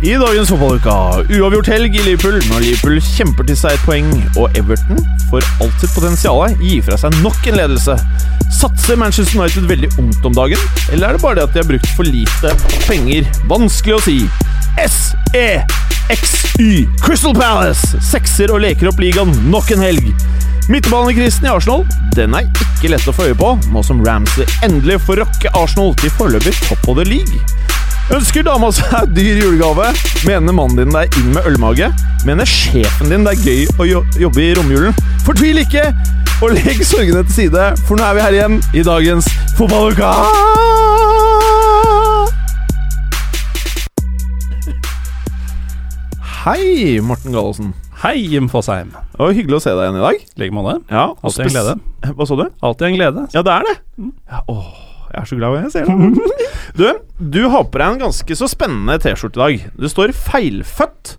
I dagens fotballuke uavgjort helg i Liverpool når Liverpool kjemper til seg et poeng, og Everton for alt sitt potensial gir fra seg nok en ledelse. Satser Manchester United veldig ungt om dagen, eller er det bare det at de har brukt for lite penger? Vanskelig å si. S-E-X-Y Crystal Palace sekser og leker opp ligaen nok en helg. Midtbanekrisen i Arsenal den er ikke lett å få øye på, nå som Ramsey endelig får rocke Arsenal til foreløpig topp of the league. Ønsker dama seg dyr julegave? Mener mannen din det er inn med ølmage? Mener sjefen din det er gøy å jo jobbe i romjulen? Fortvil ikke, og legg sorgene til side, for nå er vi her igjen i dagens Fotballuka! Hei, Morten Gallosen. Hei, Jim Fosheim. Det var hyggelig å se deg igjen i dag. I like måte. Ja, Alltid en glede. Hva sa du? Alltid en glede. Ja, det er det. Ja, åh, jeg er så glad jeg ser det. Du, du har på deg en ganske så spennende T-skjorte i dag. Det står 'feilfødt'.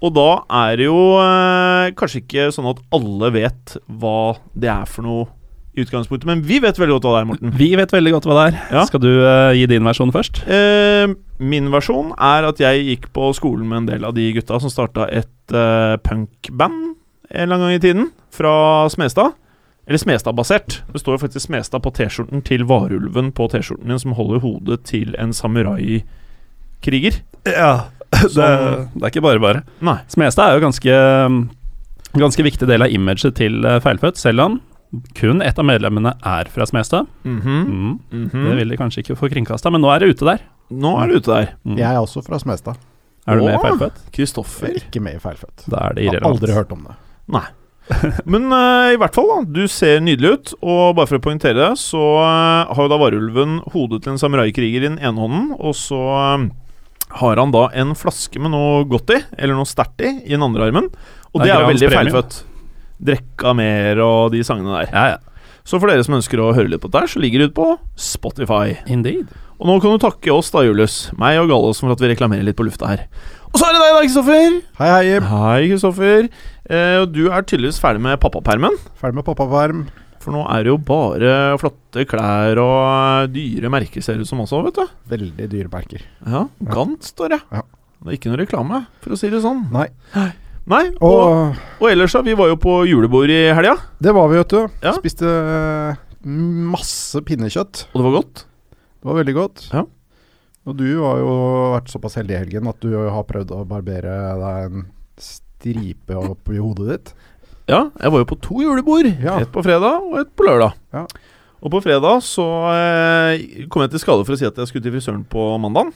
Og da er det jo eh, kanskje ikke sånn at alle vet hva det er for noe i utgangspunktet, men vi vet veldig godt hva det er, Morten. Vi vet veldig godt hva det er. Ja. Skal du eh, gi din versjon først? Eh, min versjon er at jeg gikk på skolen med en del av de gutta som starta et eh, punkband en eller annen gang i tiden, fra Smestad. Eller Smestad-basert. Det står jo faktisk Smestad på T-skjorten til varulven på T-skjorten din, som holder hodet til en samurai-kriger. Ja. Det, Som- det er ikke bare bare. Nei. Smestad er jo ganske Ganske viktig del av imaget til eh, Feilfødt, selv om kun ett av medlemmene er fra Smestad. Mhm, Mm. mhm. Det vil de kanskje ikke få kringkasta, men nå er det ute der. Nå er det ute der. Mm. Jeg er også fra Smestad. Er du med i Feilfødt? Kristoffer. Ikke med i Feilfødt. Da er det Har aldri hørt om det. Nei. Men uh, i hvert fall, da. Du ser nydelig ut. Og bare for å poengtere det, så uh, har jo da varulven hodet til en samurai-kriger i den ene hånden, og så uh, har han da en flaske med noe godt i, eller noe sterkt i, i den andre armen. Og Det det er er jo veldig premium. feilfødt. Drekka mer og de sangene der. Ja, ja. Så for dere som ønsker å høre litt på dette, så ligger det ute på Spotify. Indeed. Og nå kan du takke oss, da, Julius, meg og Gallos, for at vi reklamerer litt på lufta her. Og så er det deg, da, Kristoffer. Hei, hei, Hei, Kristoffer. Eh, og du er tydeligvis ferdig med pappapermen. Ferdig med pappaperm. For nå er det jo bare flotte klær og dyre merker, ser det ut som også, vet du. Veldig dyre merker. Ja, Gant står det. Ja. Det er ikke noe reklame, for å si det sånn. Nei. Nei, og, Og og ellers, da. Vi var jo på julebord i helga, det var vi, vet du. Ja. Spiste eh, masse pinnekjøtt. og det var godt. Det var veldig godt. Ja. Og du har jo vært såpass heldig i helgen at du har prøvd å barbere deg en stripe opp i hodet ditt. Ja, jeg var jo på to julebord. Ja. Et på fredag og et på lørdag. Ja. Og på fredag så eh, kom jeg til skade for å si at jeg skulle til frisøren på mandag.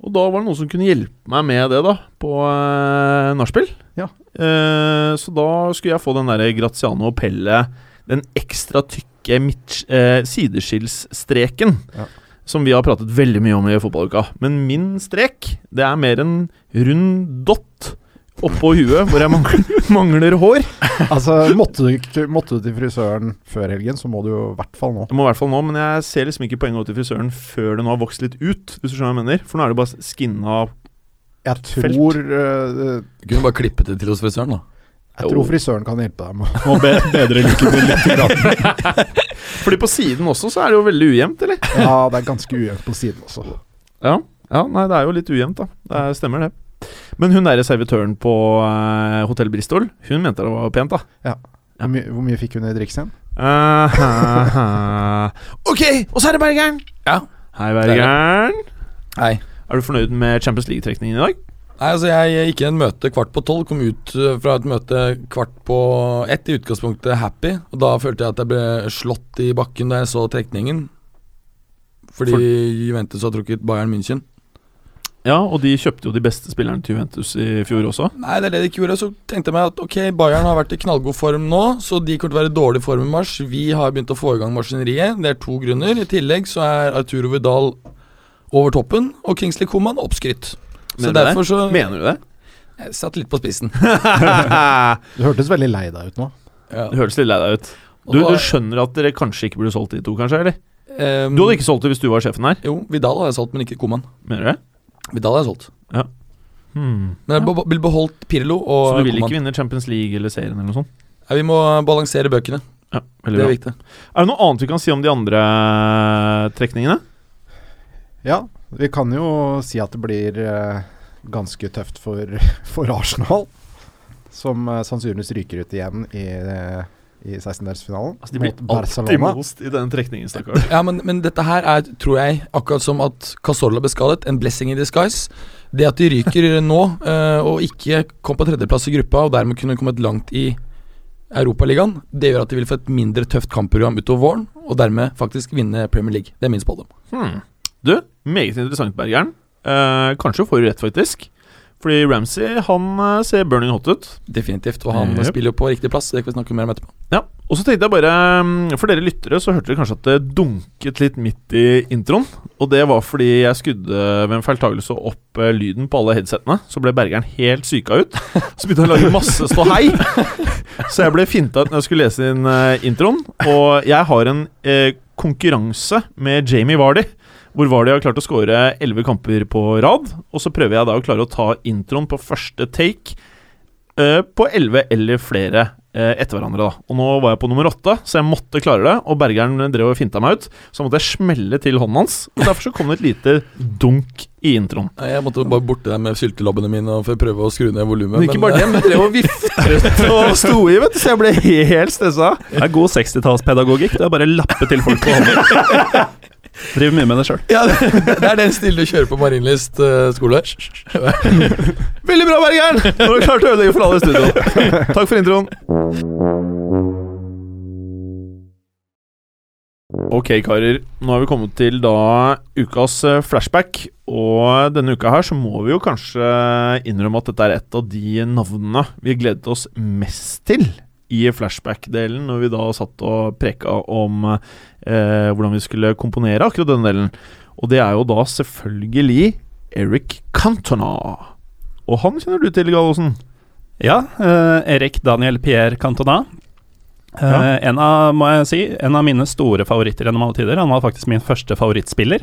Og da var det noen som kunne hjelpe meg med det, da, på eh, nachspiel. Ja. Eh, så da skulle jeg få den derre Graziano Pelle, den ekstra tykke midt, eh, sideskillsstreken. Ja. Som vi har pratet veldig mye om i fotballuka. Men min strek, det er mer en rund dott oppå huet hvor jeg mangler, mangler hår. Altså, måtte du, ikke- måtte du til frisøren før helgen, så må du jo i hvert fall nå. Jeg må i hvert fall nå, men jeg ser liksom ikke poenget å gå til frisøren før det nå har vokst litt ut. Hvis du skjønner hva jeg mener For nå er det bare skinna Jeg Felt. tror eh, Du kunne bare klippet det til hos frisøren, da. Jeg tror frisøren kan hjelpe deg med å be bedre looken din litt. Fordi på siden også så er det jo veldig ujevnt, eller? Ja, det er ganske ujevnt på siden også. Ja. ja, nei, det er jo litt ujevnt, da. Det er, stemmer, det. Men hun derre servitøren på uh, Hotell Bristol, hun mente det var pent, da. Ja. Hvor, my hvor mye fikk hun i driks igjen? Uh, ok, og så er det Bergeren! Ja. Hei, Bergeren. Hei. Er du fornøyd med Champions League-trekningen i dag? Nei, altså Jeg gikk i en møte kvart på tolv, kom ut uh, fra et møte kvart på ett, i utgangspunktet happy. Og da følte jeg at jeg ble slått i bakken da jeg så trekningen. Fordi For- Juventus har trukket Bayern München. Ja, og de kjøpte jo de beste spillerne til Juventus i fjor også. Nei, det er det de ikke gjorde. Så tenkte jeg meg at ok, Bayern har vært i knallgod form nå, så de kommer til å være i dårlig form i mars. Vi har begynt å få i gang maskineriet. Det er to grunner. I tillegg så er Arturo Vidal over toppen, og Kingsley Coman oppskrytt. Så Mener du det? så Mener du det? Jeg satt litt på spissen. Du hørtes veldig lei deg ut nå. Ja. Du hørtes litt lei deg ut. Du, du skjønner at dere kanskje ikke burde solgt de to, kanskje? eller? Um, Du hadde ikke solgt det hvis du var sjefen her? Jo, Vidal har jeg solgt, men ikke Koman. Mener du det? Vidal har jeg solgt. Hmm. Men jeg ja. vil beholdt Pirlo og Så du vil Koeman. ikke vinne Champions League eller serien eller noe sånt? Ja, vi må balansere bøkene. Ja, Det er bra. viktig. Er det noe annet vi kan si om de andre trekningene? Ja, vi kan jo si at det blir eh, ganske tøft for, for Arsenal. Som eh, sannsynligvis ryker ut igjen i, eh, i 16-delsfinalen Altså, de blir alltid most i den trekningen, stakkar. Ja, men, men dette her er, tror jeg, akkurat som at Casorla ble skadet, en blessing in disguise. Det at de ryker nå, og ikke kom på tredjeplass i gruppa, og dermed kunne kommet langt i Europaligaen, det gjør at de vil få et mindre tøft kampprogram utover våren, og dermed faktisk vinne Premier League. Det er min spådom. Hmm. Du, meget interessant, Bergeren. Eh, kanskje får du rett, faktisk. Fordi Ramsey han eh, ser burning hot ut. Definitivt. Og han Yep. spiller jo på riktig plass, det kan vi snakke mer om etterpå. Ja, Og så tenkte jeg bare mm, For dere lyttere så hørte dere kanskje at det dunket litt midt i introen. Og det var fordi jeg skudde ved en feiltagelse opp eh, lyden på alle headsetene. Så ble Bergeren helt syka ut. Så begynte han å lage masse ståhei. Så jeg ble finta ut når jeg skulle lese inn eh, introen. Og jeg har en eh, konkurranse med Jamie Vardy. Hvor Vardy har klart å skåre elleve kamper på rad. Og så prøver jeg da å klare å ta introen på første take uh, på elleve eller flere uh, etter hverandre. da Og nå var jeg på nummer åtte, så jeg måtte klare det. Og Bergeren drev og finta meg ut, så måtte jeg smelle til hånden hans. Og Derfor så kom det et lite dunk i introen. Jeg måtte bare borti der med syltelabbene mine for å prøve å skru ned volumet. Men ikke bare det, men jeg drev og viftet og sto i, vet du, så jeg ble helt stressa. Det er god 60-tallspedagogikk. Det er bare å lappe til folk på hånden. Driver mye med det sjøl. Ja, det, det er den stilen du kjører på Marienlyst uh, skole. Veldig bra, Bergeren! Nå har du klart å ødelegge for alle i studio. Takk for introen. Ok, karer. Nå har vi kommet til da ukas eh, flashback. Og denne uka her så må vi jo kanskje innrømme at dette er et av de navnene vi gledet oss mest til i flashback-delen, når vi da satt og preka om eh, hvordan vi skulle komponere akkurat denne delen. Og det er jo da selvfølgelig Eric Cantona. Og han kjenner du til, Gallosen? Ja, eh, Erik Daniel Pierre Cantona. Eh, Ja. En av må jeg si, en av mine store favoritter gjennom alle tider. Han var faktisk min første favorittspiller.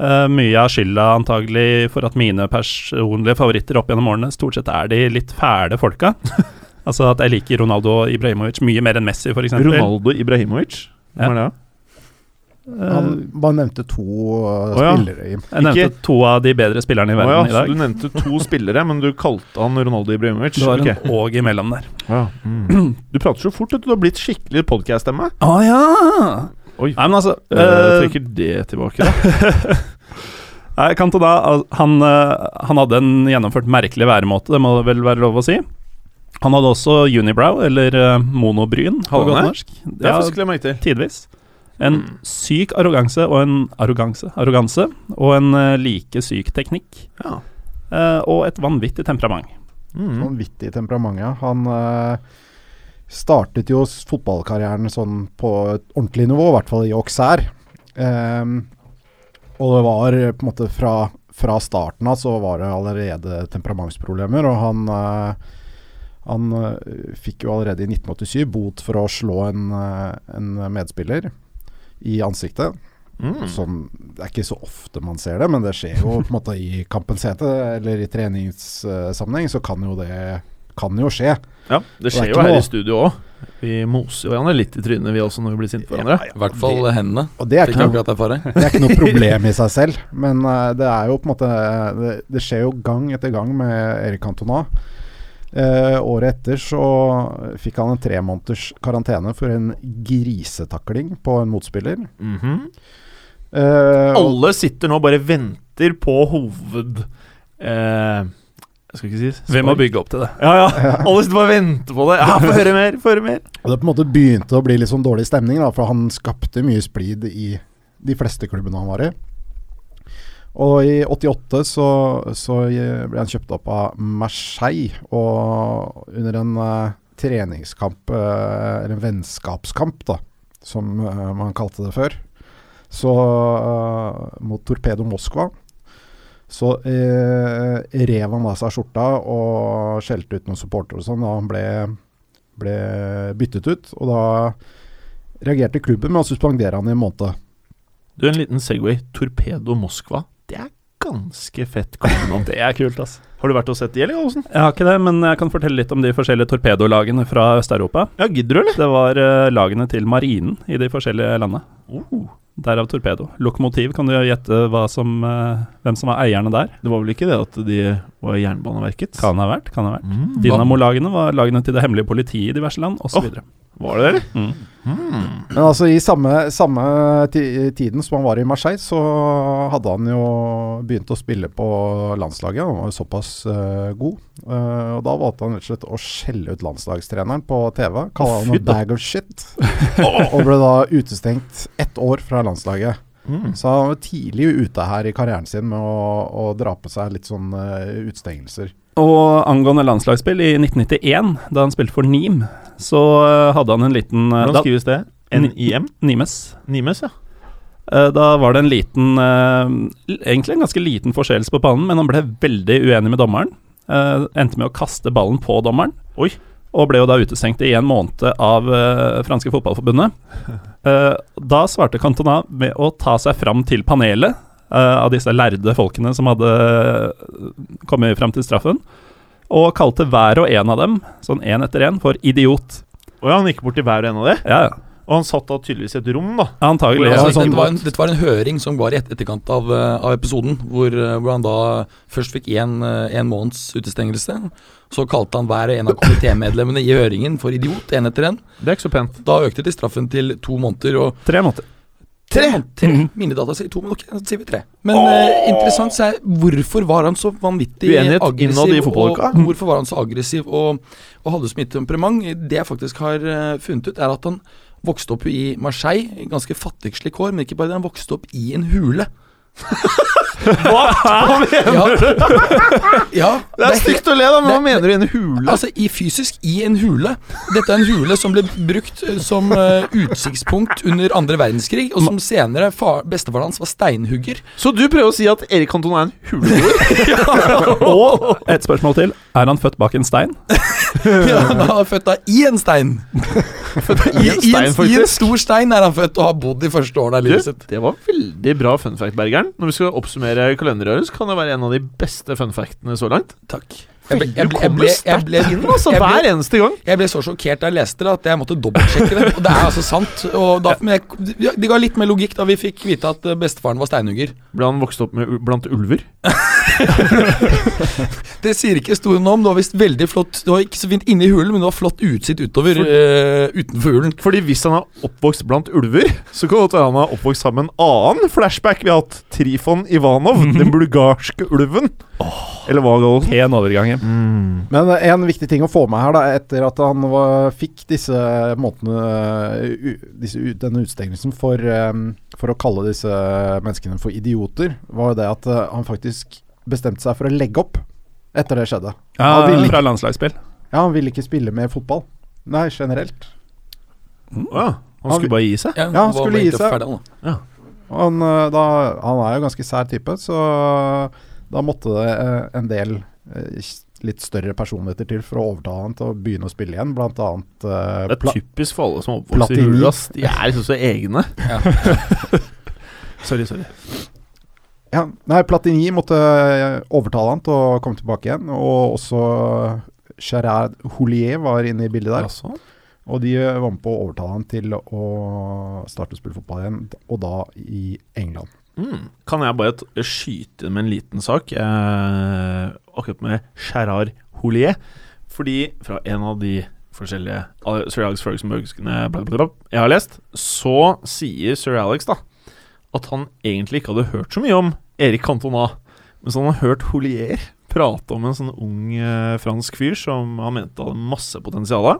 Eh, mye av skylda antagelig for at mine personlige favoritter opp gjennom årene stort sett er de litt fæle folka. altså at jeg liker Ronaldo og Ibrahimovic mye mer enn Messi, f.eks. Ronaldo Ibrahimovic. Hvem Ja. er det? Han bare nevnte to uh, Å, ja. spillere Jeg nevnte Ikke- to av de bedre spillerne i verden oh, ja, i dag. du nevnte to spillere, men du kalte han Ronaldo Ibrahimovic? Det var en og imellom der. Ja. Mm. Du prater så fort, at du. Har blitt skikkelig podcast-stemme. Å ja! Oi. Nei, men altså Jeg eh, trekker det tilbake, da. Nei, Cantona han, eh, han hadde en gjennomført merkelig væremåte, det må vel være lov å si. Han hadde også unibrow, eller eh, monobryn på Hadde han godt det? norsk. Det Ja, jeg meg til. tidvis. En Mm. syk arroganse og en arroganse, arroganse og en eh, like syk teknikk. Ja. Uh, og et vanvittig temperament. Mm. Vanvittig temperament, ja. Han uh, startet jo fotballkarrieren sånn på et ordentlig nivå, i hvert fall i Auxerre. Um, og det var på en måte fra, fra starten av så var det allerede temperamentsproblemer, og han eh, han eh, fikk jo allerede i 1987 bot for å slå en, eh, en medspiller i ansiktet. Mm. Som, det er ikke så ofte man ser det, men det skjer jo på en måte i kampens hete, eller i treningssammenheng, så kan jo det kan jo skje. Ja, det er skjer det jo her noe- i studio òg. Vi moser jo hverandre litt i trynet, vi også, når vi blir sinte på hverandre. I hvert fall hendene. Og det er ikke noe, det er ikke noe problem i seg selv, men uh, det er jo på en måte Det, det skjer jo gang etter gang med Erik Cantona. Eh, året etter så fikk han en tre måneders karantene for en grisetakling på en motspiller. Mhm. Eh, Alle sitter nå og bare venter på hoved... Eh, jeg skal ikke si Vi Hvem har bygge opp til det. Ja, ja. Alle sitter bare og venter på det. Ja, Få høre mer! Få høre mer! Og det på en måte begynte å bli litt sånn dårlig stemning, da, for han skapte mye splid i de fleste klubbene han var i. Og i 88 så, så ble han kjøpt opp av Marseille, og under en uh, treningskamp, eller en vennskapskamp, da, som uh, man kalte det før, så mot Torpedo Moskva, Så rev han av seg skjorta og skjelte ut noen supportere og sånn, og han ble, ble byttet ut. Og da reagerte klubben med å suspendere han i en måned. Du, en liten Segway. Torpedo Moskva. Ganske fett kallenavn. Det er kult, ass. Har du vært og sett de, eller, Gallosen? Jeg har ikke det, men jeg kan fortelle litt om de forskjellige torpedolagene fra Øst-Europa. Ja, gidder du, eller? Det var uh, lagene til marinen i de forskjellige landene. Oh. Derav torpedo. Lokomotiv, kan du gjette hva som, uh, hvem som var eierne der? Det var vel ikke det at de var Jernbaneverkets? Kan ha vært, kan ha vært. Mm. Dynamo-lagene var lagene til det hemmelige politiet i diverse land, osv. Åh. Var det det, eller? Mm. Men altså i samme, samme tiden som han var i Marseille, så hadde han jo begynt å spille på landslaget. Han var jo såpass uh, god. Uh, og da valgte han rett og slett å skjelle ut landslagstreneren på TV. Kalle han en bag of shit. og ble da utestengt ett år fra landslaget. Mm. Så han var tidlig ute her i karrieren sin med å, å dra på seg litt sånn uh, utestengelser. Og angående landslagsspill, i 1991, da han spilte for Nim, så eh, hadde han en liten eh, Hvordan da, skrives det? N-I-M? Nimes. Nimes, ja. Eh, Da var det en liten Egentlig en ganske liten forseelse på banen, men han ble veldig uenig med dommeren. Endte med å kaste ballen på dommeren. Oi. Og ble jo da utestengt i en måned av franske fotballforbundet. Da svarte Cantona med å ta seg fram til panelet av disse lærde folkene som hadde kommet fram til straffen, og kalte hver og en av dem, sånn én etter én, for idiot. Og ja, han gikk bort til hver og en av det. Ja, ja. Og han satt da tydeligvis i et rom, da. Antagelig. Ja, altså, sånn- dette, var en, dette var en høring som var i et etterkant av, eh, av episoden, hvor, eh, hvor han da først fikk én en måneds utestengelse. Så kalte han hver og en av komitémedlemmene i høringen for idiot, én etter én. Det er ikke så pent. Da økte de straffen til to måneder og Tre måneder. Tre. tre. Mhm. Mine data sier to, men ok, så sier vi tre. Men eh, interessant så er hvorfor var han så vanvittig Uenighet innad i aggressiv, og hvorfor var han så aggressiv og, og hadde så mye temperament? Det jeg faktisk har uh, funnet ut, er at han vokste opp i Marseille, ganske fattigslige kår, men ikke bare det, han vokste opp i en hule. Hva? Hva mener du? ja Det er stygt å le, da, men hva mener du i en hule? Altså, i fysisk i en hule. Dette er en hule som ble brukt eh, som uh, utsiktspunkt under andre verdenskrig, og som senere far, bestefaren hans var steinhugger. Så du prøver å si at Erik Cantona er en huleboer? Og et spørsmål til. Er han født bak en stein? Ja, han er født da i en stein. I en stein, I en stor stein er han født og har bodd de første årene av livet sitt. det var veldig bra fun fact, Bergeren. Når vi skal oppsummere kalenderåret, så kan det være en av de beste fun factene så langt. Takk. Jeg ble, jeg ble, jeg ble, jeg ble, inn, altså, jeg ble- hver eneste gang. jeg ble så sjokkert da jeg leste det, at jeg måtte dobbeltsjekke det. Og det er altså sant. Og da, men jeg, det ga litt mer logikk da vi fikk vite at eh, bestefaren var steinhugger. Ble han vokst opp med, blant ulver? Det sier ikke historien om. Det var visst veldig flott Det var ikke så fint inni hulen, men det var flott utsikt utover eh, utenfor hulen. Fordi hvis han er oppvokst blant ulver, så kan det han er oppvokst sammen med en annen flashback vi har hatt. Trifon Ivanov, den bulgarske ulven. Eller hva, Gallosen? Pen overgang. ja. Mm. Men en viktig ting å få med her, da, etter at han var, fikk disse måtene disse, Denne utstengelsen for, for å kalle disse menneskene for idioter, var jo det at eh, han faktisk bestemte seg for å legge opp etter det skjedde. Ja, Han ville fra landslagsspill. ja, han ville ikke spille mer fotball. Nei, generelt. Ja. Han skulle bare gi seg? Ja, Ja, han skulle gi seg. ferdig, han, Han, eh, da, han er jo ganske sær type, så da måtte det eh, en del litt større personligheter til for å overtale han til å begynne å spille igjen, blant annet eh, Det er typisk for alle som oppvokser i Platini. De er liksom så egne. Ja. sorry, sorry. Ja, nei, Platini måtte eh, overtale han til å komme tilbake igjen, og også Gerard Houllier var inne i bildet der. Altså. Og de eh, var med på å overtale han til å starte å spille fotball igjen, og da i England. Mm. Kan jeg bare skyte med en liten sak? Eh, akkurat med Gerard Holier. Fordi fra en av de forskjellige eh, Sir Alex Ferguson-bøkene jeg har lest, så sier sir Alex da at han egentlig ikke hadde hørt så mye om Erik Cantona. Men så han har hørt Holier prate om en sånn ung eh, fransk fyr som han mente hadde masse potensial.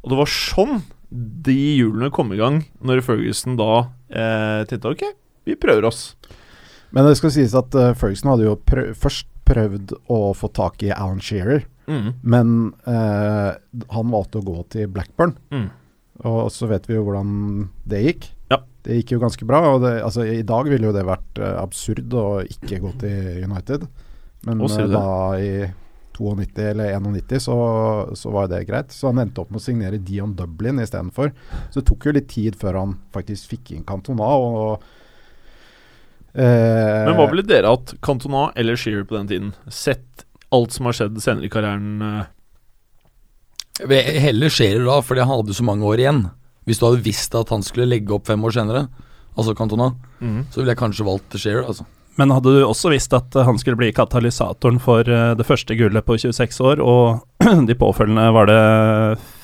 Og det var sånn de hjulene kom i gang, når Ferguson da eh, tenkte ok, vi prøver oss. Men det skal sies at uh, Ferguson hadde jo prøv først prøvd å få tak i Alan Shearer, Mm. men uh, han valgte å gå til Blackburn. Mm. Og så vet vi jo hvordan det gikk. Ja. det gikk jo ganske bra. Og det, altså, I dag ville jo det vært uh, absurd å ikke gå til United. Men da i 92 eller 91 så, så var det greit. Så han endte opp med å signere Dion Dublin istedenfor. Så det tok jo litt tid før han faktisk fikk inn Cantona. Og, eh, Men hva ville dere hatt, Cantona eller Shearer på den tiden? Sett alt som har skjedd senere i karrieren. eh, Heller Shearer da, fordi han hadde så mange år igjen. Hvis du hadde visst at han skulle legge opp fem år senere, altså Cantona, så ville jeg kanskje valgt Shearer, altså. Men hadde du også visst at eh, han skulle bli katalysatoren for det første gullet på 26 år, og de påfølgende var det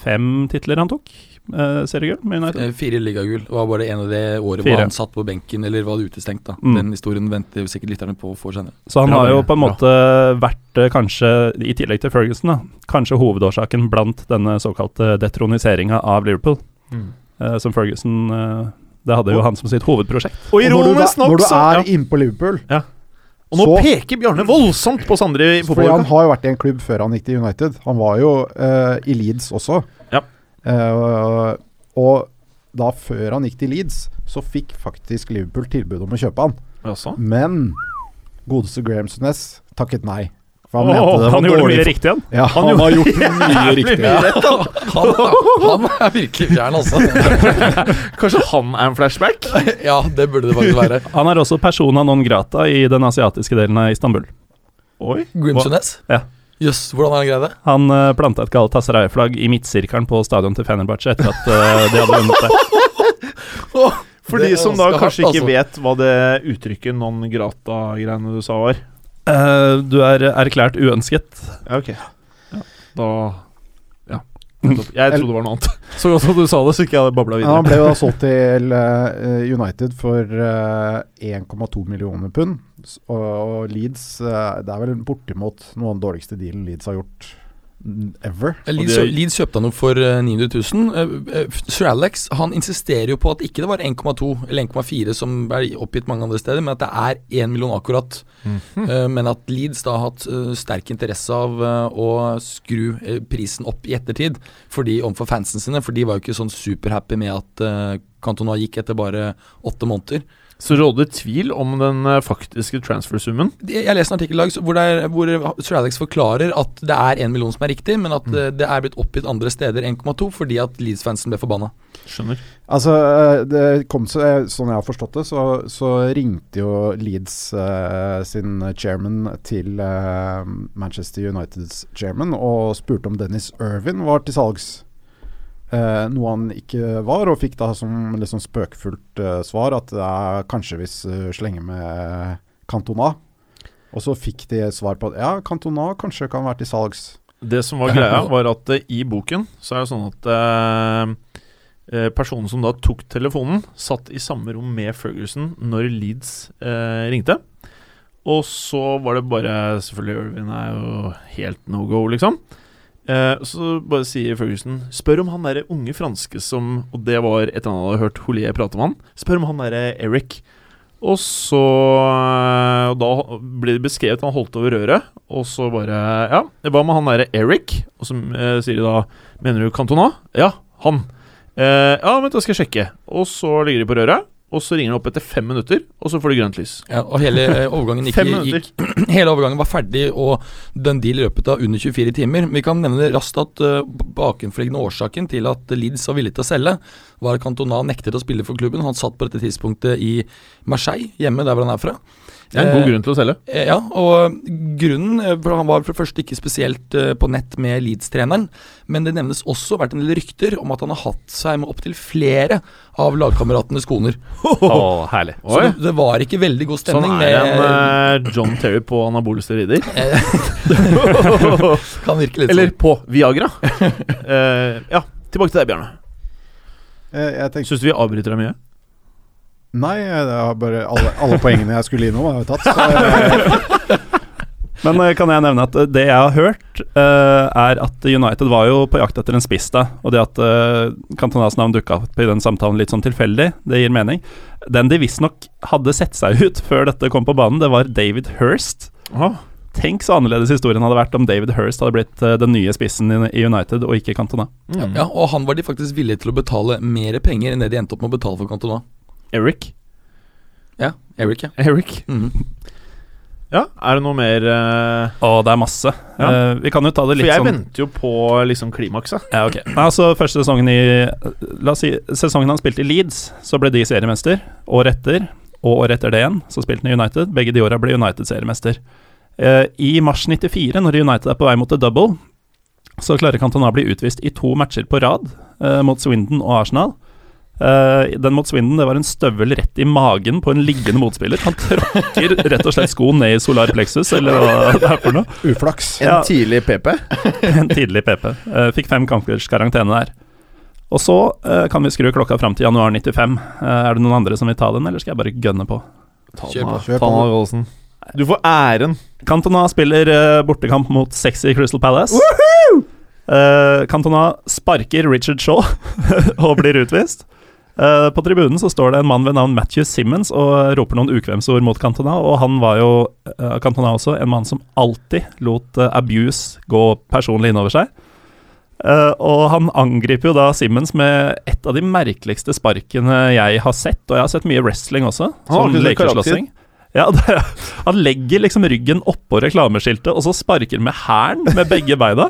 fem titler han tok? Uh, Seriegull med United? Eh, Fire ligagull. Det var bare en av det året Fire. hvor han satt på benken eller var utestengt. da Mm. Den historien venter sikkert lytterne på å få senere. Så han Bra, har jo på en Bra. måte vært eh, kanskje, i tillegg til Ferguson, da, kanskje hovedårsaken blant denne såkalte detroniseringa av Liverpool, eh, som Ferguson uh, Det hadde jo han som sitt hovedprosjekt. Og og når du, når du er ja. inne på Liverpool Og nå så- peker Bjarne voldsomt på Sondre i han har jo vært i en klubb før han gikk til United. Han var jo uh, i Leeds også. Eh, og da før han gikk til Leeds, så fikk faktisk Liverpool tilbud om å kjøpe han. Også? Men godeste Graham Sunes takket nei. For han oh, det han gjorde dårlig mye riktig igjen. Ja, han, Han har gjort mye riktig. mye rett. Han, han er virkelig fjern, altså. Kanskje han er en flashback? ja, det burde det faktisk være. Han er også persona non grata i den asiatiske delen av Istanbul. Oi. Grimsones? Ja. Jøss, hvordan har han greid det? Han uh, planta et Galatasaray-flagg i midtsirkelen på stadion til Fenerbahçe etter at uh, de hadde vunnet det. For de er som da kanskje hardt, ikke altså. vet hva det uttrykket non grata-greiene du sa var. Uh, du er erklært uønsket. Ja, ok. Da Ja. nettopp. Jeg trodde det var noe annet. Så godt at du sa det, så ikke jeg hadde videre. Ja, han ble jo da solgt til eh, United for eh, 1,2 millioner pund. Og, Leeds eh, Det er vel bortimot noe av den dårligste dealen Leeds har gjort ever. Leeds, det- Leeds kjøpte han jo for eh, 900 000. Eh, eh, Sir Alex han insisterer jo på at ikke det var 1,2 eller 1,4 som er oppgitt mange andre steder, men at det er 1 million akkurat. Eh, men at Leeds da har hatt eh, sterk interesse av eh, å skru eh, prisen opp i ettertid fordi overfor fansen sine, for de var jo ikke sånn superhappy med at uh, Cantona gikk etter bare åtte måneder. Så råder tvil om den eh, faktiske transfersummen. Jeg leste en artikkel i dag hvor, er, hvor Sir Alex forklarer at det er én million som er riktig, men at mm. det er blitt oppgitt andre steder 1,2 fordi at Leeds-fansen ble forbanna. Skjønner. Altså, eh, det kom så, eh, Sånn jeg har forstått det, så, så ringte jo Leeds eh, sin chairman til eh, Manchester Uniteds chairman og spurte om Dennis Irvin var til salgs. Eh, noe han ikke var, og fikk da som litt sånn spøkefullt eh, svar at det er kanskje hvis uh, slenger med Cantona. Og så fikk de svar på at ja, Cantona kanskje kan være til salgs. Det som var greia, var at eh, i boken så er det sånn at eh, eh, personen som da tok telefonen, satt i samme rom med Ferguson når Leeds eh, ringte. Og så var det bare Selvfølgelig, Irvin er jo helt no go, liksom. Eh, så bare sier Ferguson Spør om han derre unge franske som Og det var etter han hadde hørt Holier prate om han. Spør om han derre Eric. Og så eh, og Da blir det beskrevet han holdt over røret, og så bare Ja, hva med han derre Eric? Og så eh, sier de da Mener du Cantona? Ja, han. Eh, ja, vent, da skal jeg sjekke. Og så ligger de på røret, og så ringer det opp etter fem minutter, og så får du grønt lys. Ja, og hele eh, overgangen gikk, gikk Hele overgangen var ferdig og den deal løpet av under 24 timer. Vi kan nevne raskt at uh, bakenforliggende årsaken til at Leeds var villig til å selge, var at Cantona nektet å spille for klubben. Han satt på dette tidspunktet i Marseille, hjemme der hvor han er fra. Det er en god Eh, grunn til å selge. Eh, Ja, og grunnen eh, for Han var for det første ikke spesielt på nett med Leeds-treneren, men det nevnes også vært en del rykter om at han har hatt seg med opptil flere av lagkameratenes koner. Å, herlig. Så Oi. det, det var ikke veldig god Sånn stemning. er en med, John Terry på anabole steroider. kan virke litt Eller sånn. på Viagra. uh, ja, tilbake til deg, Bjarne. Eh, Syns du vi avbryter deg mye? Nei, bare alle, alle poengene jeg skulle innom, har jeg tatt. Så, eh, Men eh, kan jeg nevne at eh, det jeg har hørt, uh, er at United var jo på jakt etter en spiss da. Og det at uh, Cantonas navn dukka opp i den samtalen litt sånn tilfeldig, det gir mening. Den de visstnok hadde sett seg ut før dette kom på banen, det var David Hirst. Aha. Tenk så annerledes historien hadde vært om David Hirst hadde blitt uh, den nye spissen i, i United, og ikke Cantona. Mm. Ja, og han var de faktisk villige til å betale mer penger enn det de endte opp med å betale for Cantona. Eric. Ja, Eric, ja. Eric. Mhm. Ja, er det noe mer Og det er masse. Ja. Uh, vi kan jo ta det litt sånn For jeg sånn venter jo på liksom klimakset. Ja, ok. Nei, Altså, første sesongen i La oss si sesongen han spilte i Leeds, så ble de seriemester. Året etter, og året etter det igjen, så spilte han i United. Begge de åra ble United seriemester. Uh, I mars 94, når United er på vei mot the double, så klarer Cantona å bli utvist i to matcher på rad mot Swindon og Arsenal. Eh, den mot Swindon det var en støvel rett i magen på en liggende motspiller. Han tråkker rett og slett skoen ned i solar plexus, eller hva det er for noe. Uflaks. En tidlig PP. En tidlig PP. Uh, fikk fem kampers karantene der. Og så uh, kan vi skru klokka fram til januar 95. Eh, er det noen andre som vil ta den, eller skal jeg bare gønne på? Ta Kjør den. Kjør på. Du får æren. Cantona spiller bortekamp mot sexy Crystal Palace. Woohoo! Cantona sparker Richard Shaw og blir utvist. Eh, på tribunen så står det en mann ved navn Matthew Simmons og roper noen ukvemsord mot Cantona, og han var jo, uh, Cantona også, en mann som alltid lot uh, abuse gå personlig innover seg. Og han angriper jo da Simmons med et av de merkeligste sparkene jeg har sett, og jeg har sett mye wrestling også, som ikke lekeslåssing. Ja, det, han legger liksom ryggen oppå reklameskiltet, og så sparker med hælen med begge beina.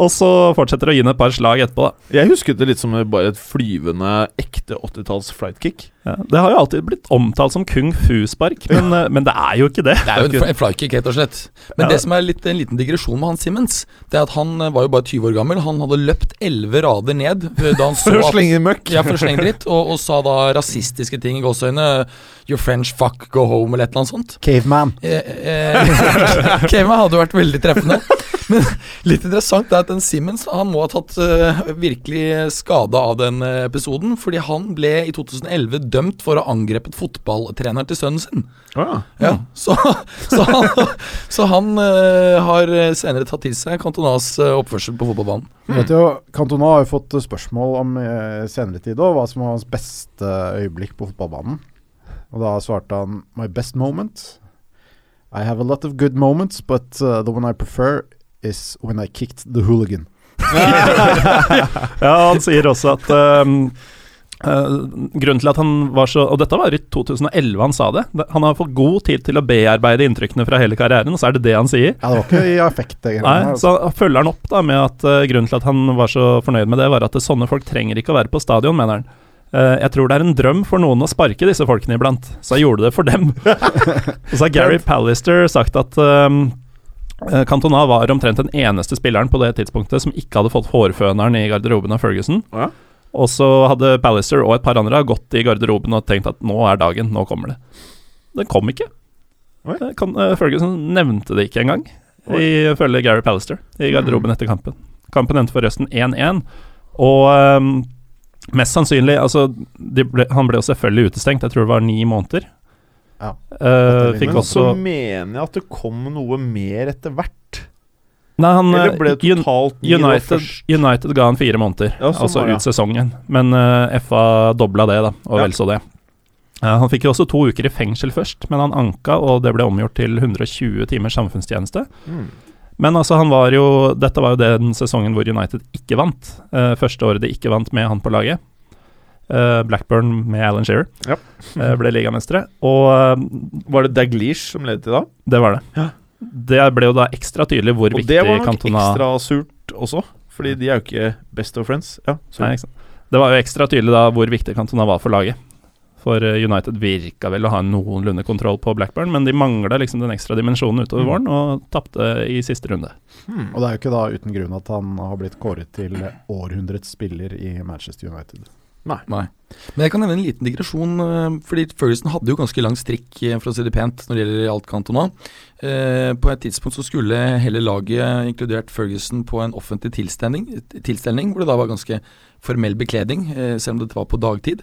Og så fortsetter å gi henne et par slag etterpå. da Jeg husket det litt som bare et flyvende, ekte 80-talls flightkick. Ja, Det har jo alltid blitt omtalt som kung fu-spark, men, ja. men det er jo ikke det. Det er jo en, fly- en flykick, rett og slett. Men Ja. det som er litt, en liten digresjon med han Simmons, det er at han eh, var jo bare 20 år gammel. Han hadde løpt 11 rader ned eh, da han så For å slenge møkk. Ja, for å slenge dritt, og, og sa da rasistiske ting i gåseøynene. Your French fuck, go home, eller et eller annet sånt. Caveman. Eh, eh, Caveman hadde vært veldig treffende. Men litt interessant er at den Simmons Han må ha tatt uh, virkelig skade av den eh, episoden, fordi han ble i 2011 dømt for å ha angrepet fotballtreneren til sønnen sin. Ah, Ja, så, så han, så han uh, har senere tatt til seg Cantonas eh, oppførsel på fotballbanen. Mm. Vet jo, Cantona har jo fått spørsmål om uh, senere tid òg, hva som var hans beste øyeblikk på fotballbanen. Og da svarte han My best moment I have a lot of good moments, but uh, the one I prefer is when I kicked the hooligan. Ja, han sier også at eh, grunnen til at han var så Og dette var i 2011 han sa det. Det- Han har fått god tid til å bearbeide inntrykkene fra hele karrieren, og så er det det han sier. Ja, det var ikke i affekt, det Nei. Altså. så følger han opp da med at eh, grunnen til at han var så fornøyd med det, var at sånne folk trenger ikke å være på stadion, mener han. Eh, jeg tror det er en drøm for noen å sparke disse folkene iblant, så jeg gjorde det for dem. og så har Gary Pallister sagt at um, eh, Cantona var omtrent den eneste spilleren på det tidspunktet som ikke hadde fått hårføneren i garderoben av Ferguson. Ja. Og så hadde Pallister og et par andre gått i garderoben og tenkt at nå er dagen, nå kommer det. Den kom ikke. Kan, uh, Ferguson nevnte det ikke engang, ifølge Gary Pallister, i garderoben etter kampen. Kampen endte forresten 1-1, og um, mest sannsynlig Altså, ble, han ble jo selvfølgelig utestengt, jeg tror det var ni måneder. Ja. Uh, Men også så mener jeg at det kom noe mer etter hvert. Nei, han Eller ble det eh, totalt United? United ga han fire måneder, Ja, sånn altså ut sesongen. Men uh, FA dobla det, da, og Ja. vel så det. Uh, han fikk jo også to uker i fengsel først, men han anka, og det ble omgjort til 120 timers samfunnstjeneste. Mm. Men altså, han var jo Dette var jo den sesongen hvor United ikke vant. Uh, første året de ikke vant med han på laget. Eh, Blackburn med Alan Shearer Ja. eh, ble ligamestere. Og eh, Var det Daglish som ledet til da? det var det. Ja. Det ble jo da ekstra tydelig hvor Og viktig det var nok Cantona ekstra surt også, fordi de er jo ikke best of friends. Ja. Nei, ikke sant. Det var jo ekstra tydelig da hvor viktig Cantona var for laget. For eh, United virka vel å ha noenlunde kontroll på Blackburn, men de mangla liksom den ekstra dimensjonen utover Mm. våren, og tapte i siste runde. Hmm. Og det er jo ikke da uten grunn at han har blitt kåret til århundrets spiller i Manchester United. Nei. Men jeg kan nevne en liten digresjon, eh, fordi Ferguson hadde jo ganske lang strikk, eh, for å si det pent, når det gjelder alt Cantona. Eh, på et tidspunkt så skulle hele laget, inkludert Ferguson, på en offentlig tilstelning, tilstelning hvor det da var ganske formell bekledning, selv om dette var på dagtid.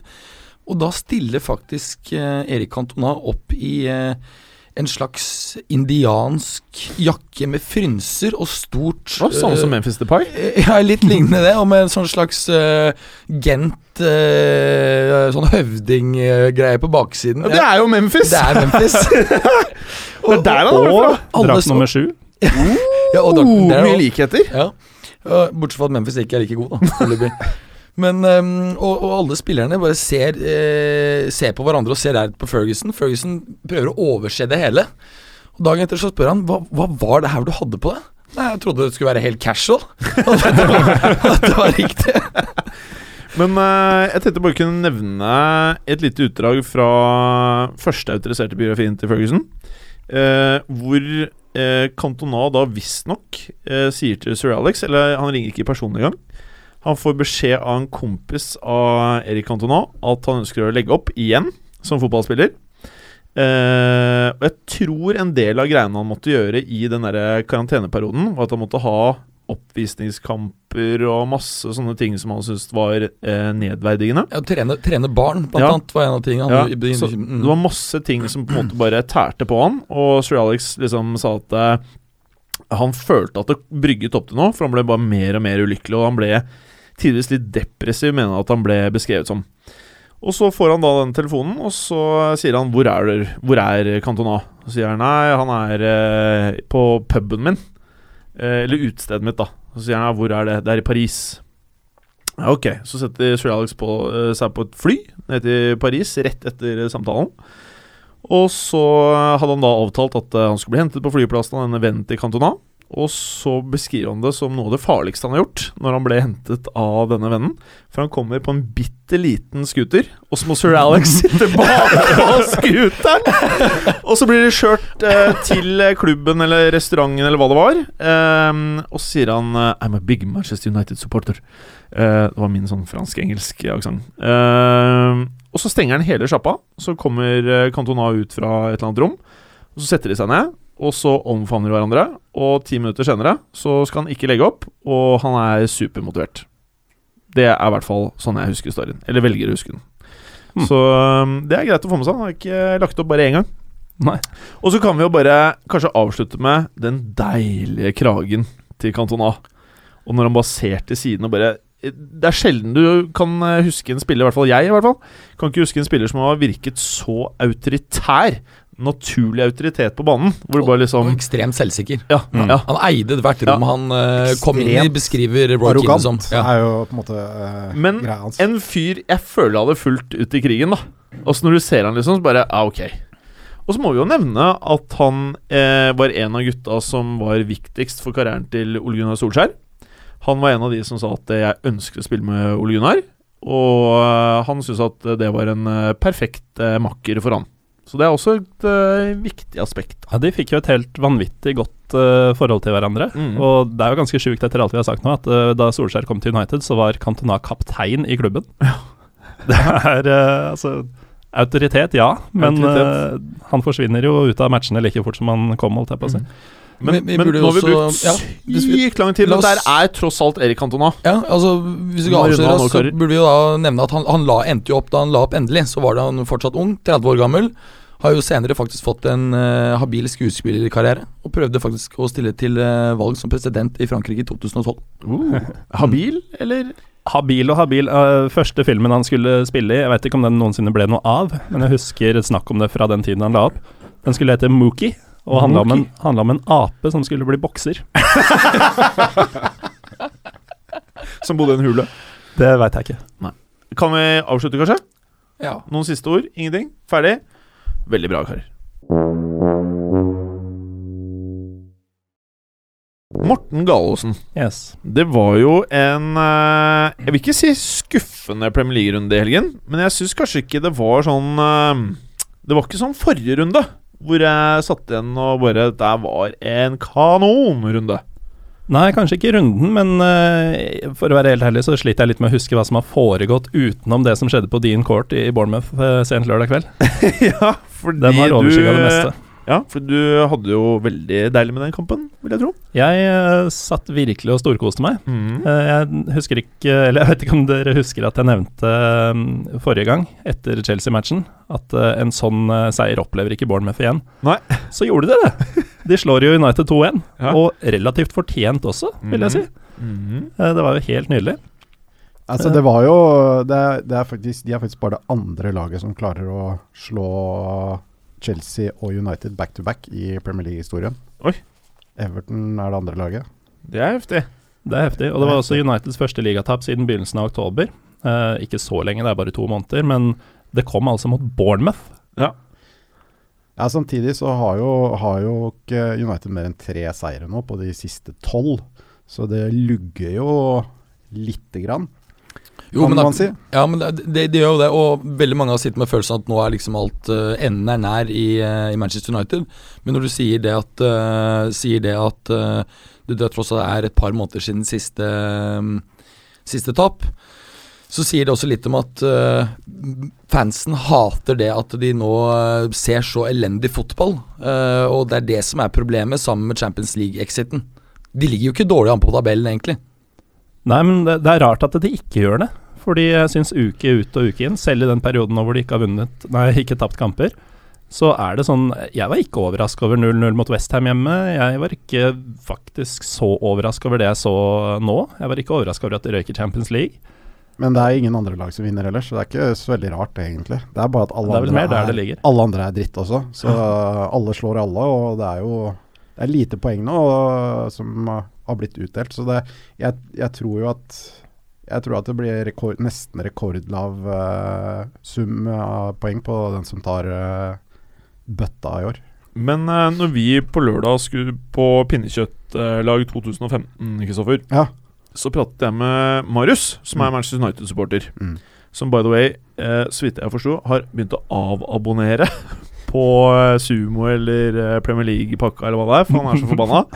Og da stiller faktisk Erik Cantona opp i en slags indiansk jakke med frynser og stort Å, Samme som Memphis Depay? Pie? Ja, litt lignende det, og med en sånn slags uh, gent uh, Sånn høvdinggreie på baksiden. Ja, det er jo Memphis! Det er Memphis. Det er der han er Og fra. drakt nummer sju. ja, og Dr. Oh, Darryl. mye likheter. Ja. Bortsett fra at Memphis ikke er like god, da. Men um, og, og alle spillerne bare ser, eh, ser på hverandre og ser der på Ferguson. Ferguson prøver å overse det hele. Og Dagen etter så spør han hva, hva var det her du hadde på deg? Nei, Jeg trodde det skulle være helt casual. At det var, riktig. Men eh, jeg tenkte bare kunne nevne et lite utdrag fra første autoriserte biografien til Ferguson. eh, hvor uh, Cantona da visstnok uh, sier til sir Alex Eller han ringer ikke personlig engang. Han får beskjed av en kompis av Erik Cantona at han ønsker å legge opp igjen som fotballspiller. Eh, og jeg tror en del av greiene han måtte gjøre i den der karanteneperioden, var at han måtte ha oppvisningskamper og masse sånne ting som han syntes var eh, nedverdigende. Ja, trene, trene barn, blant Ja. annet, var en av tingene. Ja, Han, så mm. det var masse ting som på en måte bare tærte på han, og sir Alex liksom sa at eh, han følte at det brygget opp til noe, for han ble bare mer og mer ulykkelig, og han ble tidvis litt depressiv, mener han at han ble beskrevet som. Og så får han da den telefonen, og så sier han 'Hvor er, du? Hvor er Cantona?' Så sier han nei, han er eh, på puben min. Eh, eller utestedet mitt, da. Så sier han 'Hvor er det?' Det er i Paris. Ja, ok, så setter sir Alex på, eh, seg på et fly ned til Paris rett etter samtalen. Og så hadde han da avtalt at eh, han skulle bli hentet på flyplassen av denne vennen til Cantona. Og så beskriver han det som noe av det farligste han har gjort når han ble hentet av denne vennen. For han kommer på en bitte liten scooter, og så må sir Alex sitte bak på scooteren! Og så blir de kjørt eh, til klubben eller restauranten eller hva det var. Eh, og så sier han eh, I'm a big Manchester United supporter. Eh, det var min sånn fransk-engelsk aksent. Ehm, og så stenger han hele sjappa. Så kommer eh, Cantona ut fra et eller annet rom. Og Så setter de seg ned, og så omfavner de hverandre. Og ti minutter senere så skal han ikke legge opp, og han er supermotivert. Det er i hvert fall sånn jeg husker storyen. Eller velger å huske den. Mm. Så um, det er greit å få med seg. Han har ikke lagt opp bare én gang. Nei. Og så kan vi jo bare kanskje avslutte med den deilige kragen til Cantona. Og når han bare ser til siden og bare Det er sjelden du kan eh, huske en spiller, i hvert fall jeg, i hvert fall. Kan ikke huske en spiller som har virket så autoritær. Naturlig autoritet på banen. Hvor det bare liksom Og ekstremt selvsikker. Ja, Mm. ja. Han eide hvert rom han uh, kom inn i, beskriver Roy Keane som. Ja. er jo på en måte uh, Men greia hans. En fyr jeg føler hadde fulgt ut i krigen, da. Og så når du ser han liksom, så bare Ja, ok. Og så må vi jo nevne at han eh, var en av gutta som var viktigst for karrieren til Ole Gunnar Solskjær. Han var en av de som sa at eh, jeg ønsker å spille med Ole Gunnar. Og han syntes at det var en perfekt makker for han. Så det er også et uh, viktig aspekt. Ja, De fikk jo et helt vanvittig godt uh, forhold til hverandre. Mm. Og det er jo ganske sjukt etter alt vi har sagt nå, at uh, da Solskjær kom til United, så var Cantona kaptein i klubben. Det er altså Autoritet, ja, men Autoritet. han forsvinner jo ut av matchene like fort som han kom, holdt jeg på å si. Men, men, vi men nå har vi brukt brukt ja, sykt lang tid. Men der er tross alt Erik Cantona. Ja, altså Hvis vi skal avsløre, så burde vi jo da nevne at han, han la, endte jo opp da han la opp endelig. Så var det han fortsatt ung, 30 år gammel. Har jo senere faktisk fått en uh, habil skuespillerkarriere. Og prøvde faktisk å stille til uh, valg som president i Frankrike i 2012. Uh, habil, eller? Habil og habil. eh, første filmen han skulle spille i, jeg vet ikke om den noensinne ble noe av, men jeg husker et snakk om det fra den tiden han la opp. Den skulle hete Mookie, og handla om, om en ape som skulle bli bokser. Som bodde i en hule. Det veit jeg ikke. Kan vi avslutte, kanskje? Ja. Noen siste ord? Ingenting? Ferdig? Veldig bra, karer. Morten Gallosen. Yes. Det var jo en eh, Jeg vil ikke si skuffende Premier League-runde i helgen, men jeg syns kanskje ikke det var sånn eh, Det var ikke sånn forrige runde, hvor jeg satt igjen og bare Det var en kanonrunde. Nei, kanskje ikke runden, men eh, for å være helt ærlig så sliter jeg litt med å huske hva som har foregått utenom det som skjedde på Dean Court i Bournemouth uh, sent lørdag kveld. ja, fordi Den har overskygga det meste. Ja, for du hadde jo veldig deilig med den kampen, vil jeg tro. Jeg uh, satt virkelig og storkoste meg. Eh, jeg husker ikke Eller jeg vet ikke om dere husker at jeg nevnte um, forrige gang, etter Chelsea-matchen, at uh, en sånn eh, seier opplever ikke Bournemouth igjen. Nei. Så gjorde de det! De slår jo United 2-1, Ja. og relativt fortjent også, vil jeg si. Mm -hmm. det var jo helt nydelig. Altså, det var jo det er, det er faktisk, De er faktisk bare det andre laget som klarer å slå Chelsea og United back to back i Premier League-historien. Oi. Everton er det andre laget. Det er heftig. Det er heftig. Og det var også Uniteds første ligatap siden begynnelsen av oktober. Eh, ikke så lenge, det er bare to måneder, men det kom altså mot Bournemouth. Ja, Samtidig så har jo, har jo ikke United mer enn tre seire nå på de siste tolv. Så det lugger jo lite grann, Jo, kan men man si. Ja, men det, det, det gjør jo det, og veldig mange har sittet med følelsen at nå er liksom alt uh, Enden er nær i, uh, i Manchester United. Men når du sier det at, uh, sier det at det tross alt er et par måneder siden siste, um, siste tap, så sier det også litt om at uh, fansen hater det at de nå uh, ser så elendig fotball. Uh, og det er det som er problemet sammen med Champions League-exiten. De ligger jo ikke dårlig an på tabellen, egentlig. Nei, men det, det er rart at de ikke gjør det. Fordi jeg syns uke ut og uke inn, selv i den perioden hvor de ikke har vunnet Nei, ikke tapt kamper, så er det sånn Jeg var ikke overraska over 0-0 mot Westham hjemme. Jeg var ikke faktisk så overraska over det jeg så nå. Jeg var ikke overraska over at de røyker Champions League. Men det er ingen andre lag som vinner ellers, så det er ikke så veldig rart, egentlig. Det er bare at alle, er andre, er, alle andre er dritt også. Så alle slår alle, og det er jo det er lite poeng nå og, som har blitt utdelt. Så det, jeg, jeg tror jo at jeg tror at det blir rekord, nesten rekordlav uh, sum av poeng på den som tar uh, bøtta i år. Men uh, når vi på lørdag skulle på pinnekjøttlag 2015, Kristoffer, Ja. Så pratet jeg med Marius, som er Mm. Manchester United-supporter. Mm. Som by the way, eh, så vidt jeg forsto, har begynt å avabonnere på eh, Sumo eller eh, Premier League-pakka eller hva det er, for han er så forbanna.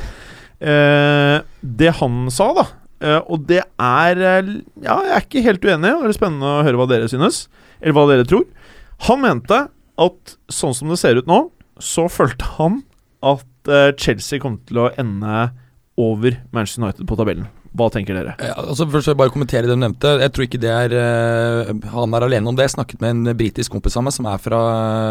Eh, det han sa, da, eh, og det er Ja, jeg er ikke helt uenig, og det er spennende å høre hva dere synes, eller hva dere tror. Han mente at sånn som det ser ut nå, så følte han at Chelsea kom til å ende over Manchester United på tabellen. Hva tenker dere? Ja, altså Først vil jeg bare kommentere det du nevnte. Jeg tror ikke det er uh, Han er alene om det. Jeg snakket med en britisk kompis av meg som er fra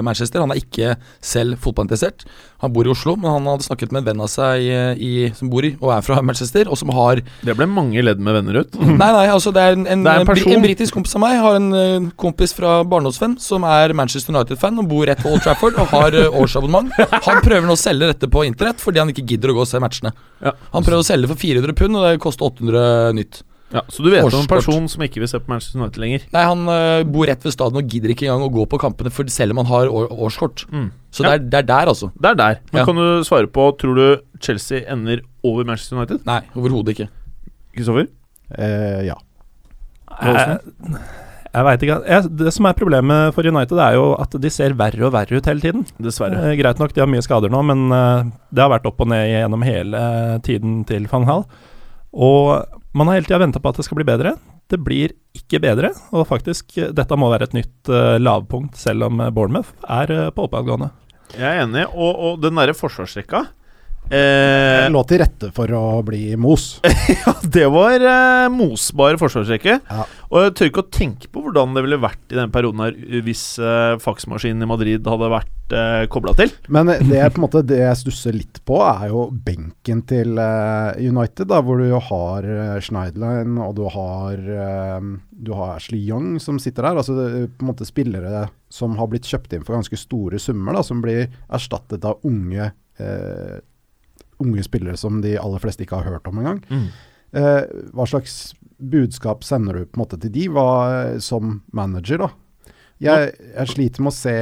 Manchester. Han er ikke selv fotballinteressert. Han bor i Oslo, men han hadde snakket med en venn av seg eh, i, som bor i og er fra Manchester, og som har Det ble mange ledd med venner ut. Nei, nei, altså det er en, en, Det er en en, person. en britisk kompis av meg har en eh, kompis fra barndomsvenn som er Manchester United-fan og bor rett på Old Trafford og har uh, årsabonnement. Han prøver nå å selge dette på internett fordi han ikke gidder å gå og se matchene. Ja. Han prøver å selge for 400 pund, og det koster 800 nytt. Ja, så du vet om en person som ikke vil se på Manchester United lenger? Nei, han uh, bor rett ved stadion og gidder ikke engang å gå på kampene for selv om han har år, årskort. Mm. Så Ja. det, er, det er der, altså. Det er der. Men Ja. kan du svare på Tror du Chelsea ender over Manchester United? Nei, overhodet ikke. Kristoffer? Eh, ja. Jeg, jeg veit ikke. Jeg, det som er problemet for United, er jo at de ser verre og verre ut hele tiden. Dessverre. Eh, greit nok, de har mye skader nå, men eh, det har vært opp og ned gjennom hele tiden til van Hall. Og man har hele tida venta på at det skal bli bedre. Det blir ikke bedre, og faktisk, eh, dette må være et nytt uh, lavpunkt, selv om eh, Bournemouth er uh, på oppadgående. Jeg er enig. Og, og den derre forsvarsrekka eh, Lå til rette for å bli mos. Ja, det var eh, mosbar forsvarsrekke. Ja. Og jeg tør ikke å tenke på hvordan det ville vært i den perioden her hvis eh, faksmaskinen i Madrid hadde vært eh, kobla til. Men det, på en måte, det jeg stusser litt på, er jo benken til eh, United, da, hvor du jo har uh, Schneidlein og du har, eh, du har Ashley Young som sitter der. Altså på en måte spillere som har blitt kjøpt inn for ganske store summer, da, som blir erstattet av unge, eh, unge spillere som de aller fleste ikke har hørt om engang. Eh, hva slags budskap sender du på en måte til de hva, som manager, da? Jeg, jeg sliter med å se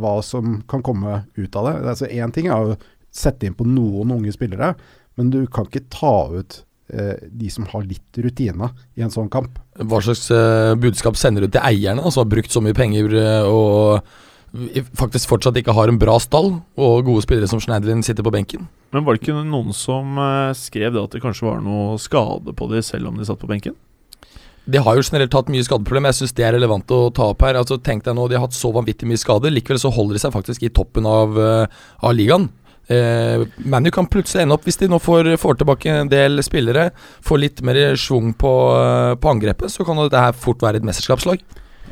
hva som kan komme ut av det. Altså Én ting er å sette inn på noen unge spillere, men du kan ikke ta ut eh, de som har litt rutine i en sånn kamp. Hva slags eh, budskap sender du til eierne, som har brukt så mye penger eh, og faktisk fortsatt ikke har en bra stall, og gode spillere som Schneiderlin sitter på benken? Men var det ikke noen som eh, skrev det at det kanskje var noe skade på dem selv om de satt på benken? De har jo generelt hatt mye skadeproblemer. Jeg syns det er relevant å ta opp her. Altså Tenk deg nå, De har hatt så vanvittig mye skader. Likevel så holder de seg faktisk i toppen av, eh, av ligaen. Eh, ManU kan plutselig ende opp, hvis de nå får, får tilbake en del spillere, får litt mer schwung på, eh, på angrepet, så kan dette her fort være et mesterskapslag.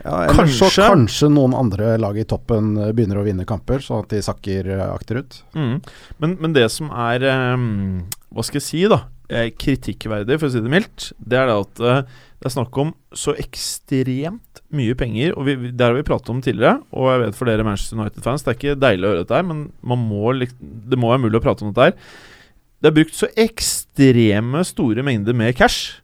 Ja, kanskje. så Kanskje. noen andre lag i toppen eh, begynner å vinne kamper, sånn at de sakker eh, akterut. Mm. Men, men det som er um, Hva skal jeg si, da? eh, kritikkverdig, for å si det mildt, det er det at uh, det er snakk om så ekstremt mye penger. Og vi, Det har vi pratet om tidligere, og jeg vet for dere Manchester United-fans Det er ikke deilig å høre dette her, men man må, det må være mulig å prate om dette her. det er brukt så ekstreme store mengder med cash.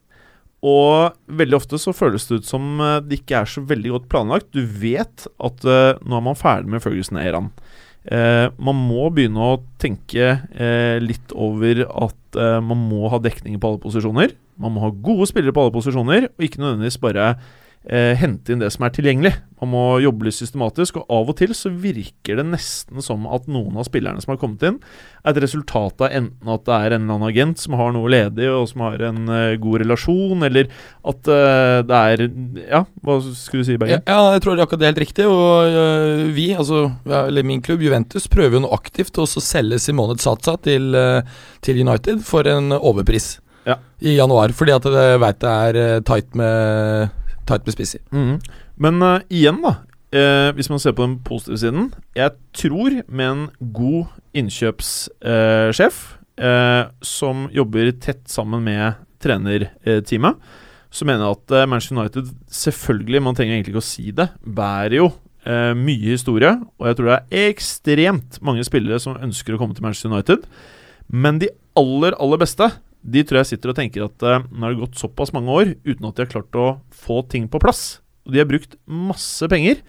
Og veldig ofte så føles det ut som eh, det ikke er så veldig godt planlagt. Du vet at uh, nå er man ferdig med Ferguson-æraen. Uh, man må begynne å tenke uh, litt over at man må ha dekning på alle posisjoner. Man må ha gode spillere på alle posisjoner, og ikke nødvendigvis bare eh, hente inn det som er tilgjengelig. Man må jobbe litt systematisk, og av og til så virker det nesten som at noen av spillerne som har kommet inn, er et resultat av enten at det er en eller annen agent som har noe ledig, og som har en eh, god relasjon, eller at eh, det er Ja, hva skulle du si, Bergen? Ja, jeg tror det er akkurat det helt riktig. Og øh, vi, altså eller min klubb Juventus, prøver jo nå aktivt å selge Simone Tsatsa til, til United for en overpris. Ja. I januar, fordi at jeg veit det er tight med tight med spisser. Mm. Men uh, igjen, da. Uh, hvis man ser på den positive siden Jeg tror med en god innkjøpssjef uh, som jobber tett sammen med trenerteamet, så mener jeg at Manchester United selvfølgelig, man trenger egentlig ikke å si det, bærer jo mye historie. Og jeg tror det er ekstremt mange spillere som ønsker å komme til Manchester United. Men de aller, aller beste de tror jeg sitter og tenker at uh, nå har det gått såpass mange år uten at de har klart å få ting på plass. Og de har brukt masse penger.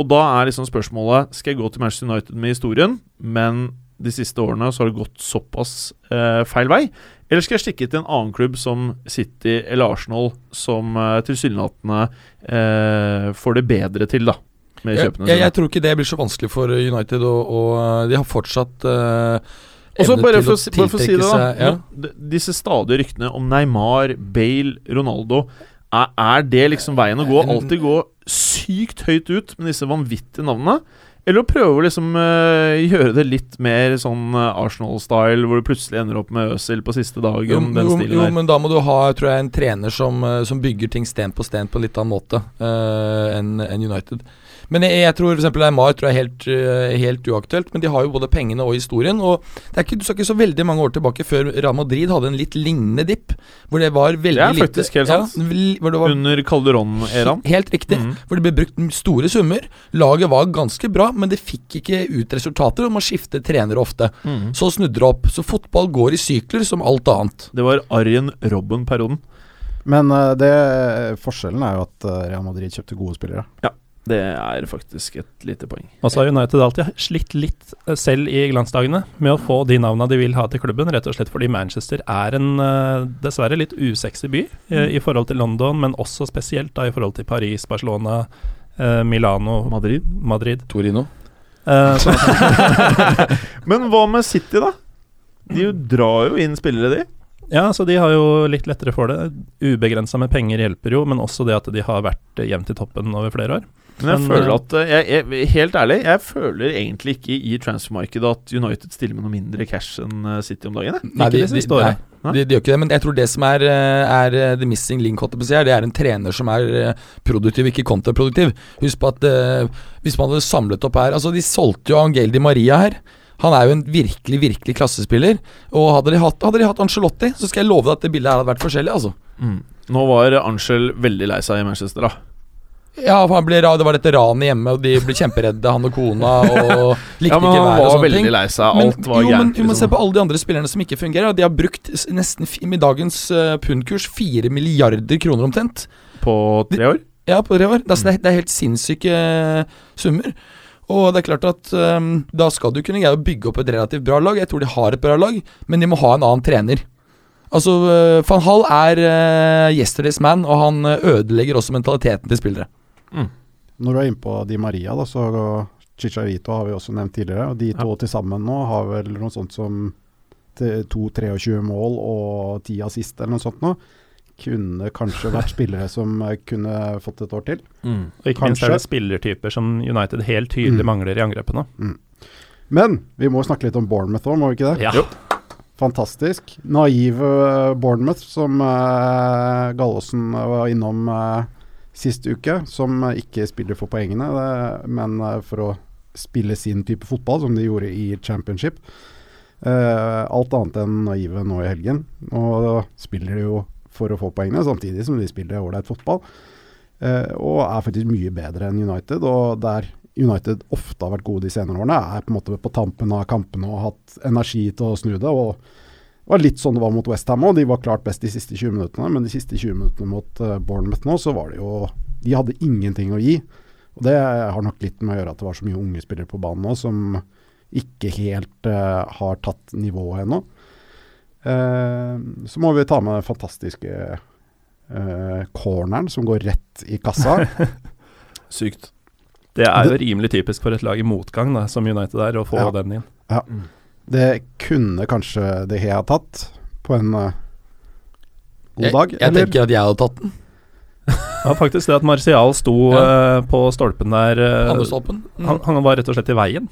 Og da er liksom spørsmålet Skal jeg gå til Manchester United med historien, men de siste årene så har det gått såpass uh, feil vei? Eller skal jeg stikke til en annen klubb som City eller Arsenal, som uh, tilsynelatende uh, får det bedre til, da? Med kjøpene jeg, jeg, jeg, tror ikke det blir så vanskelig for United, og, og de har fortsatt uh, og så bare, for, å si det, da. Ja. Disse stadige ryktene om Neymar, Bale, Ronaldo. Er, er, det liksom veien å gå? Alltid gå sykt høyt ut med disse vanvittige navnene? Eller å prøve å liksom uh, gjøre det litt mer sånn uh, Arsenal-style, hvor du plutselig ender opp med Øzil på siste dagen. Jo, jo, jo, men da må du ha tror jeg, en trener som, uh, som bygger ting sten på sten på en litt annen måte enn en United. Men jeg, jeg tror f.eks. Neymar tror jeg er helt, uh, helt uaktuelt, men de har jo både pengene og historien. Og det er ikke, du skal ikke så veldig mange år tilbake før Real Madrid hadde en litt lignende dipp. Hvor det var veldig lite Det er faktisk helt sant. Ja, Under Calderón-æraen. Helt riktig. Mm. Hvor det ble brukt store summer. Laget var ganske bra, men det fikk ikke ut resultater, og man skifter trenere ofte. Mm. Så snudde det opp. Så fotball går i sykler som alt annet. Det var Arjen Robben-perioden. Men uh, det, forskjellen er jo at uh, Real Madrid kjøpte gode spillere. Ja. Det er faktisk et lite poeng. Og så har United alltid slitt litt eh, selv i glansdagene med å få de navnene de vil ha til klubben, rett og slett fordi Manchester er en eh, dessverre litt usexy by mm. i forhold til London, men også spesielt da i forhold til Paris, Barcelona, Milano Madrid. Madrid. Torino. Eh, men hva med City, da? De drar jo inn spillere, de. Ja, så de har jo litt lettere for det. Ubegrensa med penger hjelper jo, men også det at de har vært jevnt i toppen over flere år. Men jeg føler eh, at jeg, jeg, Helt ærlig, jeg føler egentlig ikke i transfermarkedet at United stiller med noe mindre cash enn eh, City om dagen. Nei, de, de, de, nei, de, gjør ikke det, men jeg tror det som er, eh, er the missing link, her, det er en trener som er produktiv, ikke kontraproduktiv. Husk på at uh, hvis man hadde samlet opp her Altså, de solgte jo Angel Di Maria her. Han er jo en virkelig, virkelig klassespiller. Og hadde de hatt, hadde de hatt Angelotti, så skal jeg love deg at det bildet her hadde vært forskjellig, altså. Mm. Nå var Angel veldig lei seg i Manchester, da. Ja, for ble, det var dette ranet hjemme, og de ble kjemperedde, han og kona. Og likte ja, men han var veldig lei seg. Alt men, var gærent. Vi må se liksom. på alle de andre spillerne som ikke fungerer. De har brukt nesten med dagens uh, pundkurs 4 milliarder kroner omtrent. På tre år? Ja, på tre år. Det, er, det er helt sinnssyke uh, summer. Og det er klart at um, da skal du kunne greie å bygge opp et relativt bra lag. Jeg tror de har et bra lag, men de må ha en annen trener. Altså, uh, Van Hall er uh, yesterday's man, og han ødelegger også mentaliteten til spillere. Mm. Når du er inne på Di Maria, da, så Chicharito har vi også nevnt tidligere. og De to ja. til sammen nå har vel noe sånt som 2-23 mål og 10 assist eller noe sånt nå. Kunne kanskje vært spillere som kunne fått et år til. Mm. Og ikke minst er det spillertyper som United helt tydelig mm. mangler i angrepene. Mm. Men vi må snakke litt om Bournemouth òg, må vi ikke det? Ja. Fantastisk. Naive uh, Bournemouth, som uh, Gallosen var innom uh, sist uke, som ikke spiller for poengene, men eh, for å spille sin type fotball, som de gjorde i championship. Uh, alt annet enn naive nå i helgen. Og spiller de jo for å få poengene, samtidig som de spiller ålreit fotball. Og er faktisk mye bedre enn United. Og der United ofte har vært gode de senere årene, er på en måte på tampen av kampene og hatt energi til å snu det. Og, var litt sånn det var mot Westham òg. De var klart best de siste 20 minuttene, men de siste 20 minuttene mot uh, Bournemouth nå, så var det jo De hadde ingenting å gi. Og det har nok litt med å gjøre at det var så mye unge spillere på banen nå som ikke helt uh, har tatt nivået ennå. Uh, så må vi ta med den fantastiske uh, corneren som går rett i kassa. Sykt. Det er jo rimelig typisk for et lag i motgang, da, som United er, å få Ja. den inn. Det kunne kanskje De Hea tatt på en uh, god Jeg, dag, jeg tenker at jeg hadde tatt den. Ja, faktisk det at Martial sto Ja. uh, på stolpen der uh, stolpen. Mm. han, han var rett og slett i veien.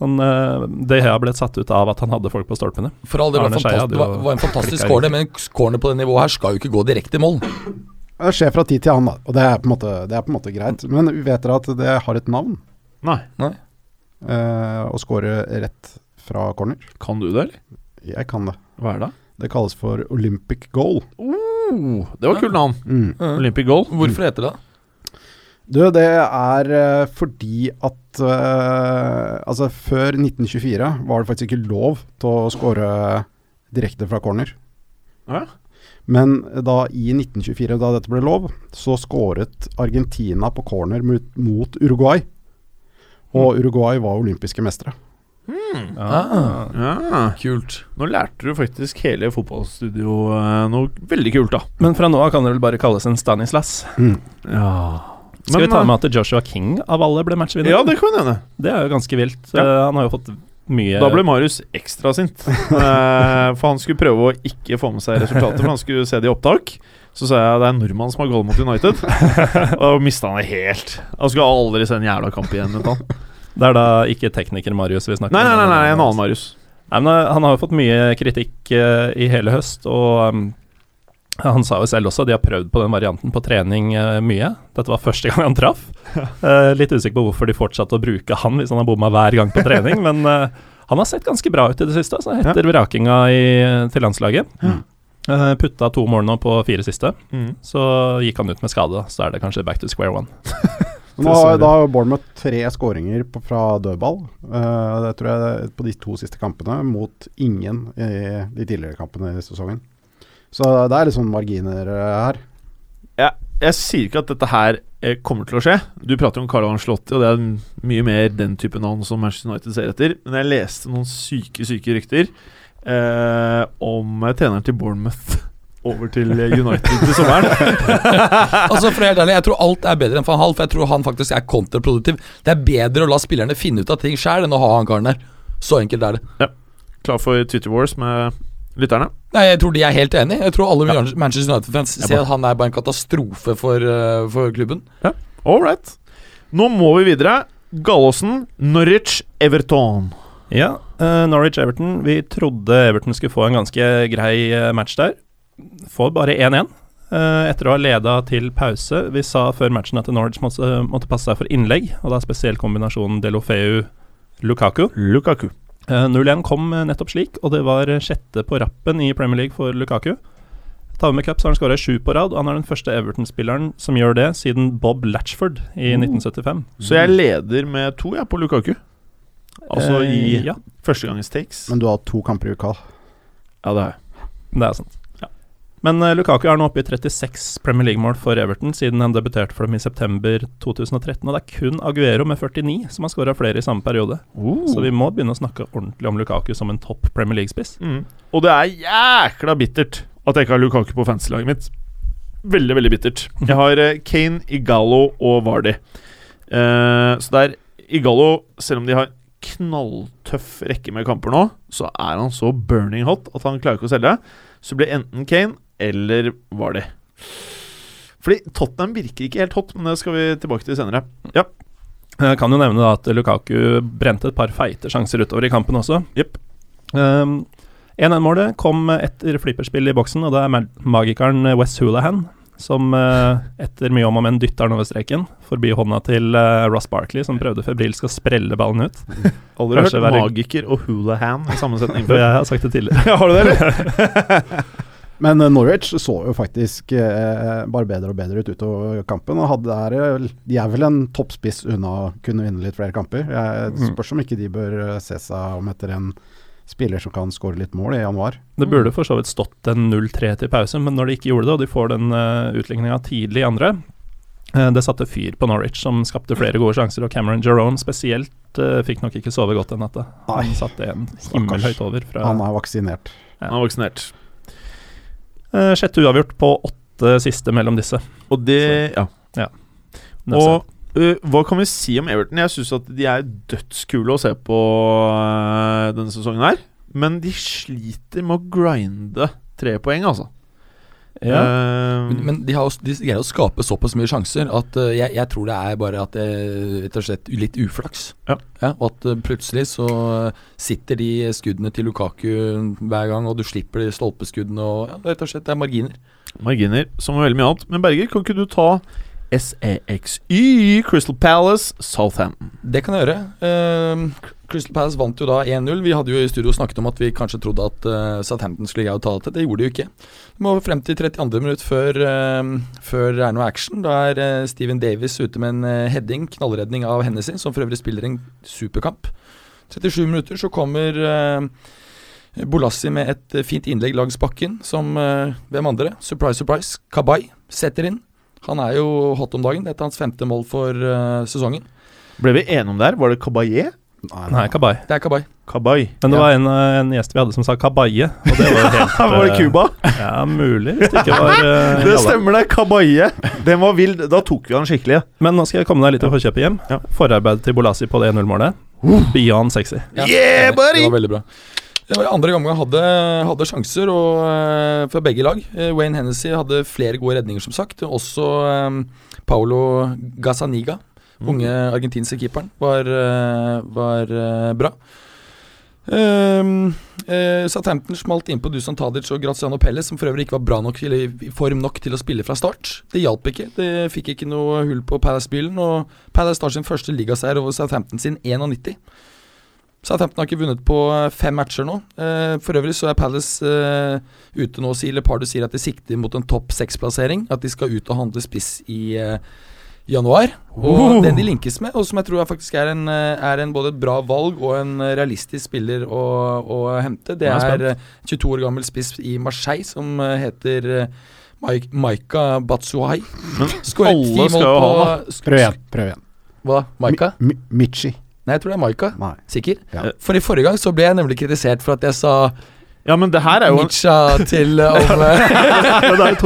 Sånn, uh, det har blitt satt ut av at han hadde folk på stolpene. For all det var, det var, var en fantastisk score, men scorene på det nivået her skal jo ikke gå direkte i mål. Det skjer fra tid til annen. Og det er på en måte, det er på en måte greit. Men vet dere at det har et navn? Nei. Uh, å score rett fra corner? Kan du det, eller? Jeg kan det. Hva er det? Det kalles for Olympic goal. Oh, det var et kult navn. Mm. Olympic goal. Hvorfor heter det det? Du, det er eh, fordi at uh, Altså, før 1924 var det faktisk ikke lov til å score direkte fra corner. Ja. Men da i 1924, da dette ble lov, så skåret Argentina på corner mot, mot Uruguay. Og Uruguay var olympiske mestere. Ah. Ja. Kult. Nå lærte du faktisk hele fotballstudio eh, noe veldig kult, da. Men fra nå av kan det vel bare kalles en Stanislas. Ja. Skal vi ta med at Joshua King av alle ble matchvinner? Ja, det kan hende. Det er jo ganske vilt. Ja. Eh, han har jo fått mye Da ble Marius ekstra sint. Eh, for han skulle prøve å ikke få med seg resultatet, for han skulle se det i opptak. Så sa jeg det er en nordmann som har goal mot United. Og da mista han det helt. Han skulle aldri se en jævla kamp igjen. vet han. Det er da ikke tekniker Marius vi snakker Nei, nei, nei, nei, en annen Marius. Nei, men eh, Han har jo fått mye kritikk uh, i hele høst, og um, han sa jo selv også at de har prøvd på den varianten på trening uh, mye. Dette var første gang han traff. Uh, litt usikker på hvorfor de fortsatte å bruke han hvis han har bomma hver gang på trening, men han har sett ganske bra ut i det siste, altså, etter vrakinga i, til landslaget. Mm. Putta to mål nå på fire siste, Mm. så gikk han ut med skade. Så er det kanskje back to square one. Nå har da Bournemouth tre skåringer fra dødball. Uh, det tror jeg på de to siste kampene, mot ingen i de tidligere kampene i sesongen. Så det er litt sånn marginer eh, her. Jeg, jeg sier ikke at dette her eh, kommer til å skje. Du prater om Carlo Ancelotti, og det er mye mer den type navn som Manchester United ser etter. Men jeg leste noen syke, syke rykter eh, om treneren til Bournemouth over til eh, United til sommeren. Altså for helt ærlig, Jeg tror alt er bedre enn van Hall, for jeg tror han faktisk er kontraproduktiv. Det er bedre å la spillerne finne ut av ting sjøl enn å ha han karen der. Så enkelt er det. Ja. Klar for Twitter Wars med lytterne. Nei, Jeg tror de er helt enig. Jeg tror alle Manchester United-fans ser at han er bare en katastrofe for, uh, for klubben. All right. Nå må vi videre. Gallosen, Norwich, Everton. Ja, uh, Norwich-Everton. Vi trodde Everton skulle få en ganske grei eh, match der. Får bare 1-1. eh, etter å ha leda til pause. Vi sa før matchen at Norwich måtte, måtte passe seg for innlegg, og da spesielt kombinasjonen Delofeu-Lukaku. Lukaku. Uh, 0-1 kom eh, nettopp slik, og det var eh, sjette på rappen i Premier League for Lukaku. Tar vi med cup, så har han skåra sju på rad, og han er den første Everton-spilleren som gjør det siden Bob Latchford i Oh. 1975. Så jeg leder med to, jeg, på Lukaku. Altså Eh, i Ja, førstegangens takes. Men du har to kamper i uka. Ja, det har jeg. det er sant. Men eh, Lukaku er nå oppe i 36 Premier League-mål for Everton siden han debuterte for dem i september 2013. Og det er kun Aguero med 49 som har skåra flere i samme periode. Så vi må begynne å snakke ordentlig om Lukaku som en topp Premier League-spiss. Mm. Og det er jækla bittert at jeg ikke har Lukaku på fanslaget mitt. Veldig, veldig bittert. Jeg har eh, Kane, Igalo og Vardy. Uh, så det er Igalo, selv om de har knalltøff rekke med kamper nå, så er han så burning hot at han klarer ikke å selge. Så blir enten Kane eller var de? Fordi Tottenham virker ikke helt hot, men det skal vi tilbake til senere. Ja. Jeg kan jo nevne da at Lukaku brente et par feite sjanser utover i kampen også. Jepp. Um, 1-1-målet kom etter flipperspill i boksen, og det er magikeren West Hulahan som uh, etter mye om og men dytter den over streken forbi hånda til uh, Ross Barkley, som prøvde febrilsk å sprelle ballen ut. Aldri hørt magiker og hulahan i sammensetning setning før. jeg har sagt det tidligere. har du det, eller? Men eh, Norwich så jo faktisk eh, bare bedre og bedre ut utover kampen. Og hadde der eh, de er vel en toppspiss unna å kunne vinne litt flere kamper. Jeg Mm. spørs om ikke de bør eh, se seg om etter en spiller som kan skåre litt mål i januar. Det burde for så vidt stått en 0-3 til pause, men når de ikke gjorde det, og de får den uh, utligninga tidlig i andre eh, Det satte fyr på Norwich, som skapte flere gode sjanser, og Cameron Jerome spesielt uh, fikk nok ikke sove godt den natta. Han satte en himmelhøyt over fra Han er vaksinert. Han er vaksinert. Uh, sjette uavgjort på åtte siste mellom disse. Og det Ja. ja. Og uh, hva kan vi si om Everton? Jeg syns at de er dødskule å se på uh, denne sesongen her. Men de sliter med å grinde tre poeng, altså. Ja. Uh, Men, men de, har, også- de greier å skape såpass mye sjanser at uh, jeg, jeg tror det er bare at det rett og slett litt uflaks. Ja. og at uh, plutselig så sitter de skuddene til Lukaku hver gang, og du slipper de stolpeskuddene og ja, Rett og slett, det er marginer. marginer, som er veldig mye annet. Men Berger, kan ikke du ta SEXY, Crystal Palace, Southampton? Det kan jeg gjøre. Eh, Crystal Palace vant jo da 1-0. Vi hadde jo i studio snakket om at vi kanskje trodde at uh, Southampton skulle greie å ta det. Det gjorde de jo ikke. Vi må frem til 32. minutt før, uh, før det er noe action. Da er uh, Steven Davis ute med en uh, heading, knallredning av Hennessy, som for øvrig spiller en superkamp. 37 minutter så kommer Bolassi med et fint innlegg langs bakken, som hvem andre? Surprise, surprise. Kabay setter inn. Han er jo hot om dagen. Dette er hans femte mål for uh, sesongen. Ble vi enige om det her? Var det Kabaye? Nei, Kabay. Det er Kabay. Kabay. Men det Ja. var en, eh, en gjest vi hadde som sa Kabaye, og det var helt var det eh, Cuba? Ja, mulig, hvis det ikke var uh, Det stemmer, det. Kabaye. Den var vill. Da tok vi han skikkelig. Men nå skal jeg komme deg litt i forkjøpet hjem. Ja. Forarbeidet til Bolasi på det 1-0-målet. Beyond sexy. Ja, Yeah, buddy! Det var veldig bra. Det var andre gangen hadde, hadde sjanser og, eh, for begge lag. Eh, Wayne Hennessy hadde flere gode redninger, som sagt. Også Paolo Paulo Gazzaniga, unge argentinske keeperen, var, eh, var eh, bra. Um, uh, Southampton smalt inn på Dusan Tadic og Graziano Pelle, som for øvrig ikke var bra nok eller i form nok til å spille fra start. Det hjalp ikke. Det fikk ikke noe hull på Palace-bilen, og Palace tar sin første ligaseier over Southampton sin 91. Southampton har ikke vunnet på eh, fem matcher nå. Eh, for øvrig så er Palace eh, ute nå og sier Lepardo sier at de sikter mot en topp seks-plassering. At de skal ut og handle spiss i januar. Og Oh. den de linkes med, og som jeg tror er faktisk er, en, er en både et bra valg og en realistisk spiller å, å hente, det er er eh, 22 år gammel spiss i Marseille som heter Maik- Maika Batsuhai. Skåret alle ti mål på Prøv igjen. Prøv igjen. Hva? Maika? Mi, Mi, Michi. Nei, jeg tror det er Maika. Nei. Sikker? Ja. For i forrige gang så ble jeg nemlig kritisert for at jeg sa Ja, men det her er jo Mitcha til eh, om eh, det.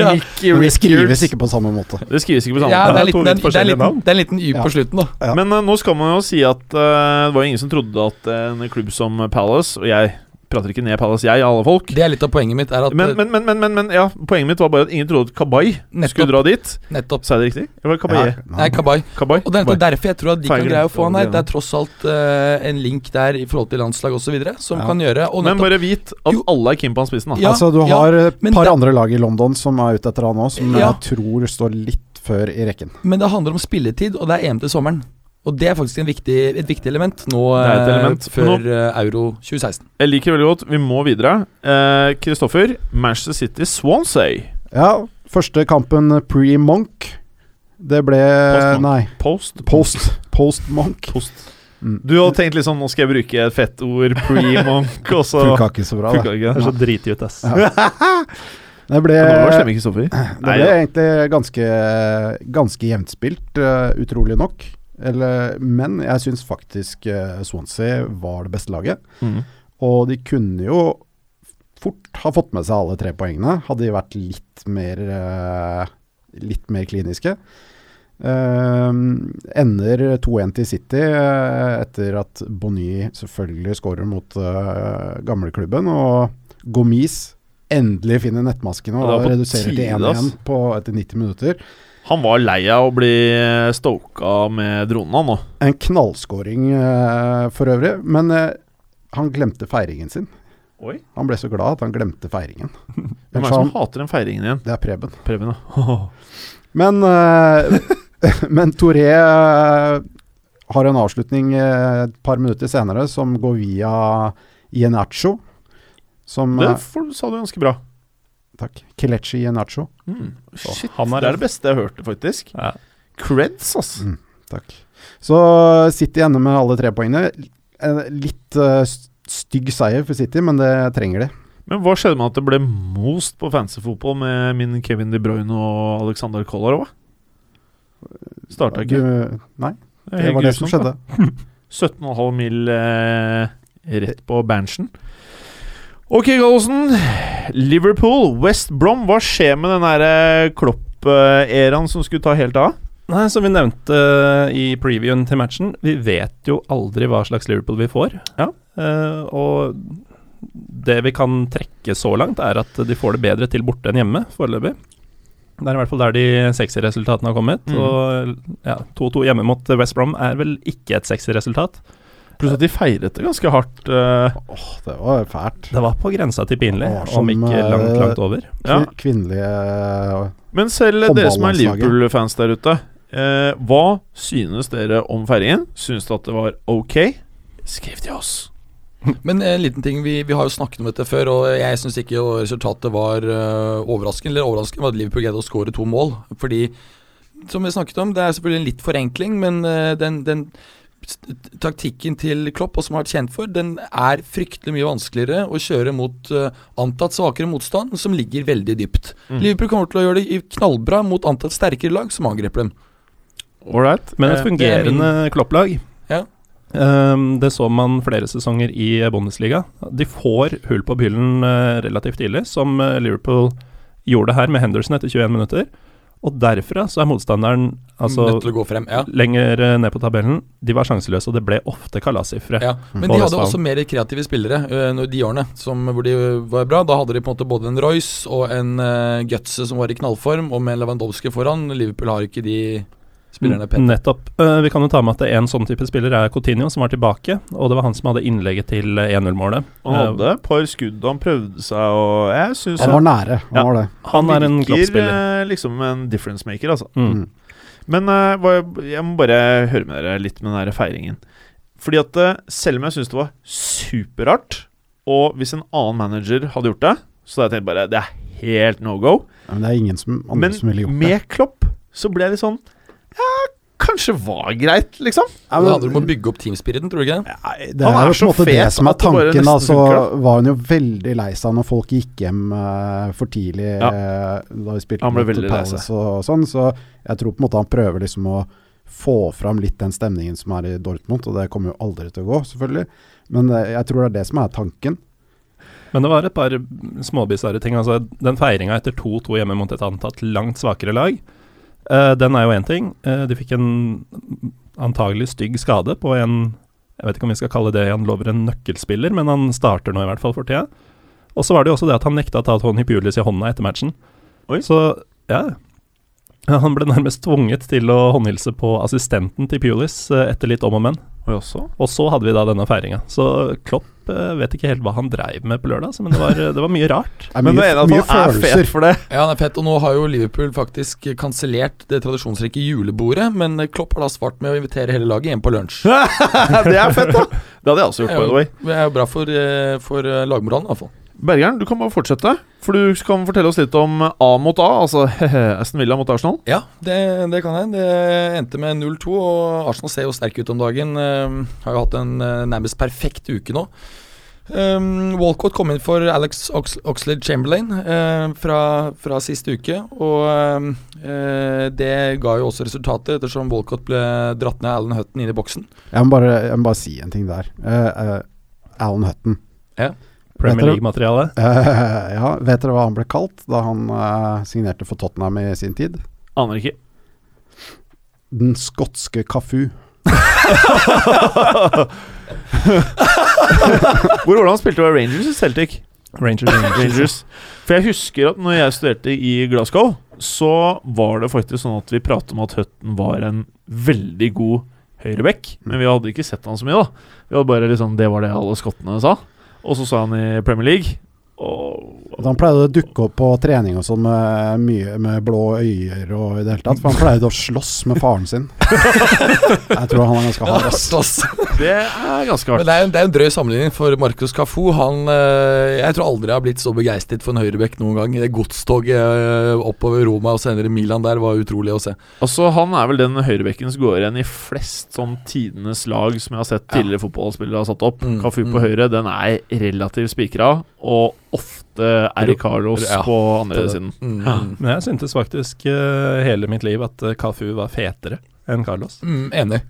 Mickey det skrives ikke på samme måte. Det skrives ikke på samme Ja, måte. det er, liten, det, er, liten, det er en liten Y Ja. på slutten, da. Ja. Men uh, nå skal man jo si at uh, det var ingen som trodde at en klubb som Palace Og jeg prater ikke ned Palace, jeg, alle folk. Det er litt av poenget mitt. Er at Men, men, men, men, men, men ja, poenget mitt var bare at ingen trodde at Kabay skulle dra dit. nettopp Sa jeg det riktig? Eller var det Kabaye? Ja, Nei, Kabay. Kabay? Og det er Kabay. derfor jeg tror at de kan greie å få han her. Det er tross alt uh, en link der i forhold til landslag osv. som Ja. kan gjøre Og Men bare vit at Jo. alle er keen på han spissen. da Ja, altså, du har et par det- andre lag i London som er ute etter han òg, som Ja. jeg tror står litt før i rekken. men det handler om spilletid, og det er EM til sommeren. Og det er faktisk en viktig, et viktig element nå Det et eh, element. før Nå- eh, Euro 2016. Jeg liker veldig godt. Vi må videre. Eh, Kristoffer, Manchester City Swansea. Ja, første kampen pre-Monk. Det ble Post-Monk. Nei, Post. post. Post-Monk. Post. Mm. Du hadde tenkt litt sånn Nå skal jeg bruke et fett ord, pre-monk, og så Funka ikke så bra, da. det. ikke. Det er så dritig ut, ass. Det ble, det ble ja. egentlig ganske, ganske jevnt spilt, eh, utrolig nok. Eller, men jeg syns faktisk eh, Swansea var det beste laget. Mm. Og de kunne jo fort ha fått med seg alle tre poengene, hadde de vært litt mer eh, Litt mer kliniske. Eh, ender 2-1 til City etter at Bonny selvfølgelig skårer mot uh, gamleklubben. Og Gomis endelig finner nettmasken og, og reduserer til tide, 1 ass. igjen på, etter 90 minutter. Han var lei av å bli stoka med dronene nå. En knallskåring eh, for øvrig, men eh, han glemte feiringen sin. Oi. Han ble så glad at han glemte feiringen. Hvem er det som hater den feiringen igjen? det er Preben. Preben, ja. Men, eh, men Toré eh, har en avslutning eh, et par minutter senere som går via Ienacho. Som Det for, sa du ganske bra. Takk. Kelechi Ienacho. Mm. Shit, han er det er det beste jeg hørte, faktisk. Ja. Creds, altså. Mm. Takk. Så City ender med alle tre poengene. litt uh, stygg seier for City, men det trenger de. Men hva skjedde med at det ble most på fantasyfotball med min Kevin De Bruyne og Alexander Kolarov? Starta ikke. Du, nei, Det det var det som skjedde. 17,5 mil eh, rett på Berntsen. Ok, Gallosen. Liverpool, West Brom. Hva skjer med den eh, Klopp-æraen som skulle ta helt av? Nei, Som vi nevnte eh, i previewen til matchen, vi vet jo aldri hva slags Liverpool vi får. Ja. Uh, og det vi kan trekke så langt, er at de får det bedre til borte enn hjemme, foreløpig. Det er i hvert fall der de sexy resultatene har kommet. Mhm. Og ja, 2-2 hjemme mot West Brom er vel ikke et sexy resultat. Pluss at de feiret det ganske hardt. eh, Åh, det var fælt. Det var på grensa til pinlig, som, om ikke langt, eh, langt over. Ja. Kvinnelige eh, Men selv dere som er Liverpool-fans der ute, eh, hva synes dere om feiringen? Synes dere at det var ok? Skriv til oss. Men en liten ting, vi, vi har jo snakket om dette før, og jeg syns ikke resultatet var uh, overraskende. Eller overraskende var at Liverpool greide å skåre to mål. Fordi, som vi snakket om, det er selvfølgelig en litt forenkling, men uh, den, den taktikken til Klopp, og som har vært kjent for, den er fryktelig mye vanskeligere å kjøre mot uh, antatt svakere motstand, som ligger veldig dypt. Mm. Liverpool kommer til å gjøre det knallbra mot antatt sterkere lag som angriper dem. Ålreit. Men et Eh, fungerende Klopp-lag Ja. Um, det så man flere sesonger i Bundesliga. De får hull på byllen uh, relativt tidlig, som eh, Liverpool gjorde her med Henderson etter 21 minutter. Og derfra så er motstanderen altså Nødt til å gå frem. Ja. lenger eh, ned på tabellen. De var sjanseløse, og det ble ofte kalassifre. Ja, men de hadde også mer kreative spillere når- de årene som, hvor de var bra. Da hadde de på en måte både en Royce og en uh, Gutse som var i knallform, og med Lewandowski foran. Liverpool har ikke de spillerne pent. Nettopp. Uh, vi kan jo ta med at en sånn type spiller er Coutinho, som var tilbake. Og det var han som hadde innlegget til eh, 1-0-målet. Han hadde et par skudd, han prøvde seg, og jeg synes Han var nære. Han Ja. var det. han er en virker, Klopp-spiller. eh, liksom en difference maker, altså. Mm. Mm. Men uh, jeg må bare høre med dere litt med den der feiringen. Fordi at eh, selv om jeg syns det var superrart, og hvis en annen manager hadde gjort det, så hadde jeg tenkt bare det er helt no go. Ja, Men det er ingen som, andre Men som ville gjort det. med Klopp så ble jeg litt sånn Ja, kanskje var greit, liksom. Ja, det men- handler om å bygge opp teamspiriten, tror du ikke det? Det er er jo så på en måte det som er det tanken. Da, så funker, var hun jo veldig lei seg når folk gikk hjem uh, for tidlig Ja. eh, da vi spilte Han ble mot veldig lei seg. og sånn. Så jeg tror på en måte han prøver liksom å få fram litt den stemningen som er i Dortmund, og det kommer jo aldri til å gå, selvfølgelig. Men uh, jeg tror det er det som er tanken. Men det var et par småbisarre ting. Altså, den feiringa etter 2-2 hjemme mot et antatt langt svakere lag, eh, den er jo én ting. Uh, de fikk en antagelig stygg skade på en Jeg vet ikke om vi skal kalle det han lover en nøkkelspiller, men han starter nå i hvert fall for tida. Og så var det jo også det at han nekta å ta Tony Pulis i hånda etter matchen. Oi. Så ja. Han ble nærmest tvunget til å håndhilse på assistenten til Pulis eh, etter litt om og men. Og så hadde vi da denne feiringa. Så Klopp eh, vet ikke helt hva han dreiv med på lørdag, men det var, det var mye rart. Er Men mye, det er mye er følelser. fet for det. Ja, han er fett, og nå har jo Liverpool faktisk kansellert det tradisjonsrike julebordet, men Klopp har da svart med å invitere hele laget hjem på lunsj. det er fett, da! Det hadde jeg også gjort, by the way. Det er jo bra for, eh, for eh, lagmoralen, i hvert fall. Bergeren, du kan bare fortsette. For du kan fortelle oss litt om A mot A, altså Aston Villa mot Arsenal. Ja, det, det kan jeg. Det endte med 0-2, og Arsenal ser jo sterk ut om dagen. Uh, har jo hatt en uh, nærmest perfekt uke nå. Um, Walcott kom inn for Alex Ox Oxlade Chamberlain uh, fra, fra siste uke. Og eh, det ga jo også resultatet, ettersom Walcott ble dratt ned Alan Hutton inn i boksen. Jeg må, bare, jeg må bare si en ting der. Alan Hutton. Ja. Premier League-materiale. Uh, ja, vet dere hva han ble kalt da han uh, signerte for Tottenham i sin tid? Aner ikke. Den skotske Kafu. Hvor var det han spilte? Var Rangers i Celtic? Rangers. Rangers. For jeg husker at når jeg studerte i Glasgow, så var det faktisk sånn at vi pratet om at Hutton var en veldig god høyreback. Men vi hadde ikke sett han så mye, da. Vi hadde bare liksom Det var det alle skottene sa. Og så sa han i Premier League, Og Han pleide å dukke opp på trening og sånn med mye med blå øyer og i det hele tatt. For han pleide å slåss med faren sin. Jeg tror han er ganske hard, ass. Det er ganske Men hardt. det er, en- det er en drøy sammenligning, for Marcus Cafu Han eh, Jeg tror aldri jeg har blitt så begeistret for en høyrebekk noen gang. Det godstoget eh, oppover Roma og senere Milan der var utrolig å se. Altså, Han er vel den høyrebekken som går igjen i flest sånn tidenes lag som jeg har sett tidligere fotballspillere har satt opp. Mm, Kafu mm. på høyre, den er relativt spikra, og ofte er Carlos Ja. på andre siden. Mm, Ja. mm. Men jeg syntes faktisk uh, hele mitt liv at eh, Cafu var fetere enn Carlos. Mm, enig.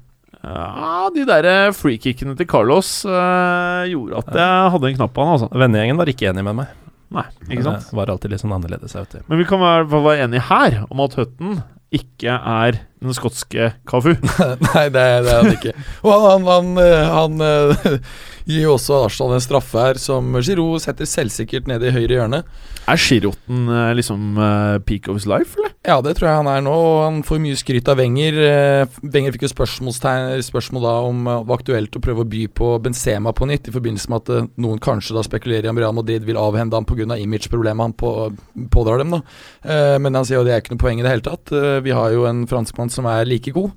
Ja, de der freekickene til Carlos uh, gjorde at jeg hadde en knapp på han, altså. Vennegjengen var ikke enig med meg. Nei, ikke sant? Det var alltid litt sånn annerledes. Men vi kan være, være enige her om at Hutton ikke er den skotske Kafu. Nei, det, det er han ikke. Og han, han, han, han eh, gir jo også Arsenal en straffe her, som Giroud setter selvsikkert ned i høyre hjørne. Er Giroten eh, liksom eh, peak of his life, eller? Ja, det tror jeg han er nå. Han får mye skryt av Wenger. Eh, Wenger fikk jo spørsmål da om eh, det var aktuelt å prøve å by på Benzema på nytt, i forbindelse med at eh, noen kanskje da spekulerer i om Real Madrid vil avhende ham pga. imageproblemet han på, pådrar dem. da. Eh, Men han sier jo det er ikke noe poeng i det hele tatt. Eh, Vi har jo en franskmann som er like god.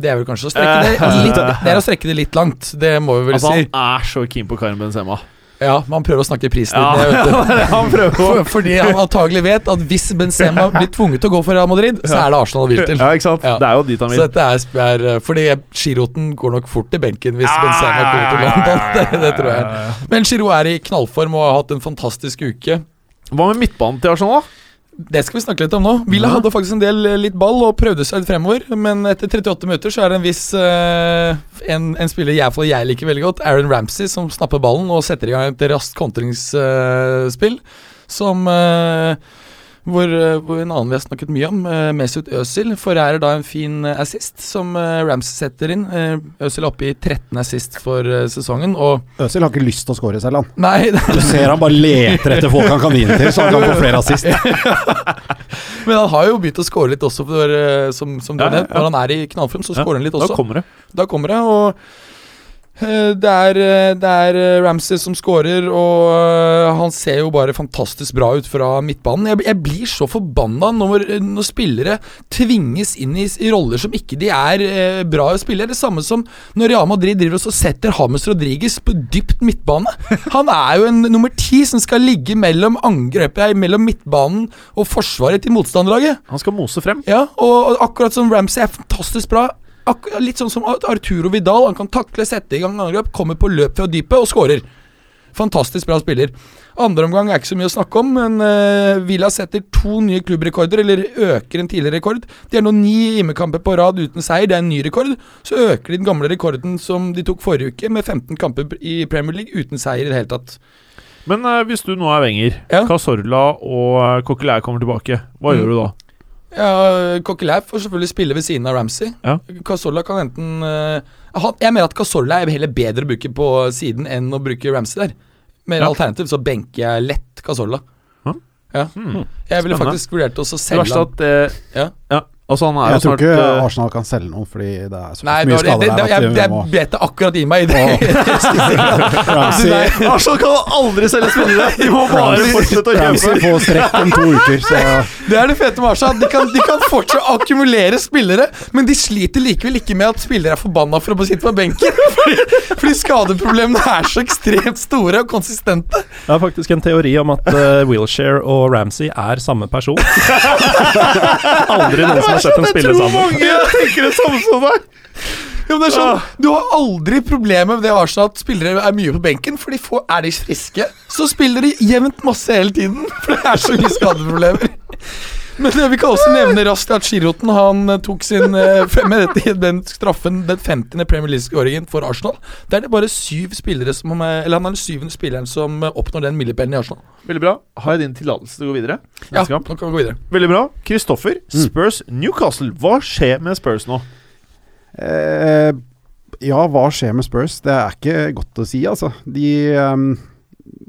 Det er vel kanskje å strekke det litt, det er å strekke det litt langt. Det må vi vel Altså, si. han er så keen på Karim Benzema. Ja, men han prøver å snakke prisen Ja, ned, han For, fordi han antagelig vet at hvis Benzema blir tvunget til å gå for Real Madrid, så er det Arsenal han vil til. Ja, ikke sant? Ja. Det er jo dit han Så vil. dette er, er eh, Fordi Giroten går nok fort til benken hvis Ja, Benzema kommer til London. Det, det tror jeg. Men Giro er i knallform og har hatt en fantastisk uke. Hva med midtbanen til Arsenal, da? Det skal vi snakke litt om nå. Villa Ja. hadde faktisk en del eh, litt ball og prøvde seg litt fremover, men etter 38 minutter så er det en viss uh, en, en spiller jeg, jeg liker veldig godt, Aaron Ramsey, som snapper ballen og setter i gang et raskt kontringsspill. som eh, hvor, eh, hvor en annen vi har snakket mye om, uh, Mesut Özil, forærer da en fin eh, assist som uh, Ramsey setter inn. Uh, Özil er oppe i 13 assist for eh, sesongen, og Øzil har ikke lyst til å score selv, han. Nei, Du ser han bare leter etter folk han kan vinne til, så han kan få flere assist. men han har jo begynt å score litt også, for, eh, som, som du Ja, har ja, nevnt. Når han er i knallform, så Ja, scorer han litt også. Da kommer det. Da kommer det, og eh, det er, eh, det er eh, Ramsey som scorer, og eh, han ser jo bare fantastisk bra ut fra midtbanen. Jeg, jeg blir så forbanna når, når spillere tvinges inn i, i roller som ikke de er eh, bra spille Det samme som når Real Madrid driver og så setter James Rodriguez på dypt midtbane. Han er jo en nummer ti som skal ligge mellom angrepet, mellom midtbanen og forsvaret til motstanderlaget. Han skal mose frem. Ja, og og akkurat som Ramsey er fantastisk bra. Litt sånn som Arturo Vidal. Han kan takle, sette i gang angrep, kommer på løp fra dypet og skårer. Fantastisk bra spiller. Andre omgang er ikke så mye å snakke om, men uh, Villa setter to nye klubbrekorder, eller øker en tidligere rekord. De har nå ni hjemmekamper på rad uten seier, det er en ny rekord. Så øker de den gamle rekorden som de tok forrige uke, med 15 kamper i Premier League uten seier i det hele tatt. Men uh, hvis du nå er Wenger, Ja. Casorla og eh, Coquelin kommer tilbake, hva Mm. gjør du da? Ja, Coquelin får selvfølgelig spille ved siden av Ramsey. Ja. Casolla kan enten uh, Jeg mener at Casolla er heller bedre å bruke på siden enn å bruke Ramsey der. Mer Ja. alternativ så benker jeg lett Casolla. Ja. Hmm. Jeg ville faktisk vurdert å Det verste at Ja, Ja. Altså, han er Jeg jo tror ikke eh, Arsenal kan selge noen, fordi det er så Nei, mye det, var det, skader der. Jeg, jeg, jeg bet det akkurat i meg i det. Ramsey, Arsenal kan aldri selge spillere! De må bare fortsette å kjøpe. får strekk om to uker, så Det er det fete med Arsenal. De kan, de kan fortsatt akkumulere spillere, men de sliter likevel ikke med at spillere er forbanna for å sitte på benken. Fordi, fordi skadeproblemene er så ekstremt store og konsistente. Jeg har faktisk en teori om at uh, Wilshere og Ramsey er samme person. Aldri noen som har sett dem spille sammen. mange tenker det samme som deg! Ja, men det er sånn, Du har aldri problemer med det Arsenal at spillere er mye på benken, for de får, er de friske, så spiller de jevnt masse hele tiden. For det er så mye skadeproblemer. Men vi kan også nevne raskt at Giroten han eh, tok sin eh, med dette, den straffen, den 50. Premier League-skåringen for Arsenal. Der er det bare syv spillere som eh, Eller han er den syvende spilleren som oppnår den milepælen i Arsenal. Veldig bra. Har jeg din tillatelse til å gå videre? Ja, nå kan vi gå videre. Veldig bra. Kristoffer, Spurs Newcastle. Hva skjer med Spurs nå? eh, Ja, hva skjer med Spurs? Det er ikke godt å si, altså. De ehm,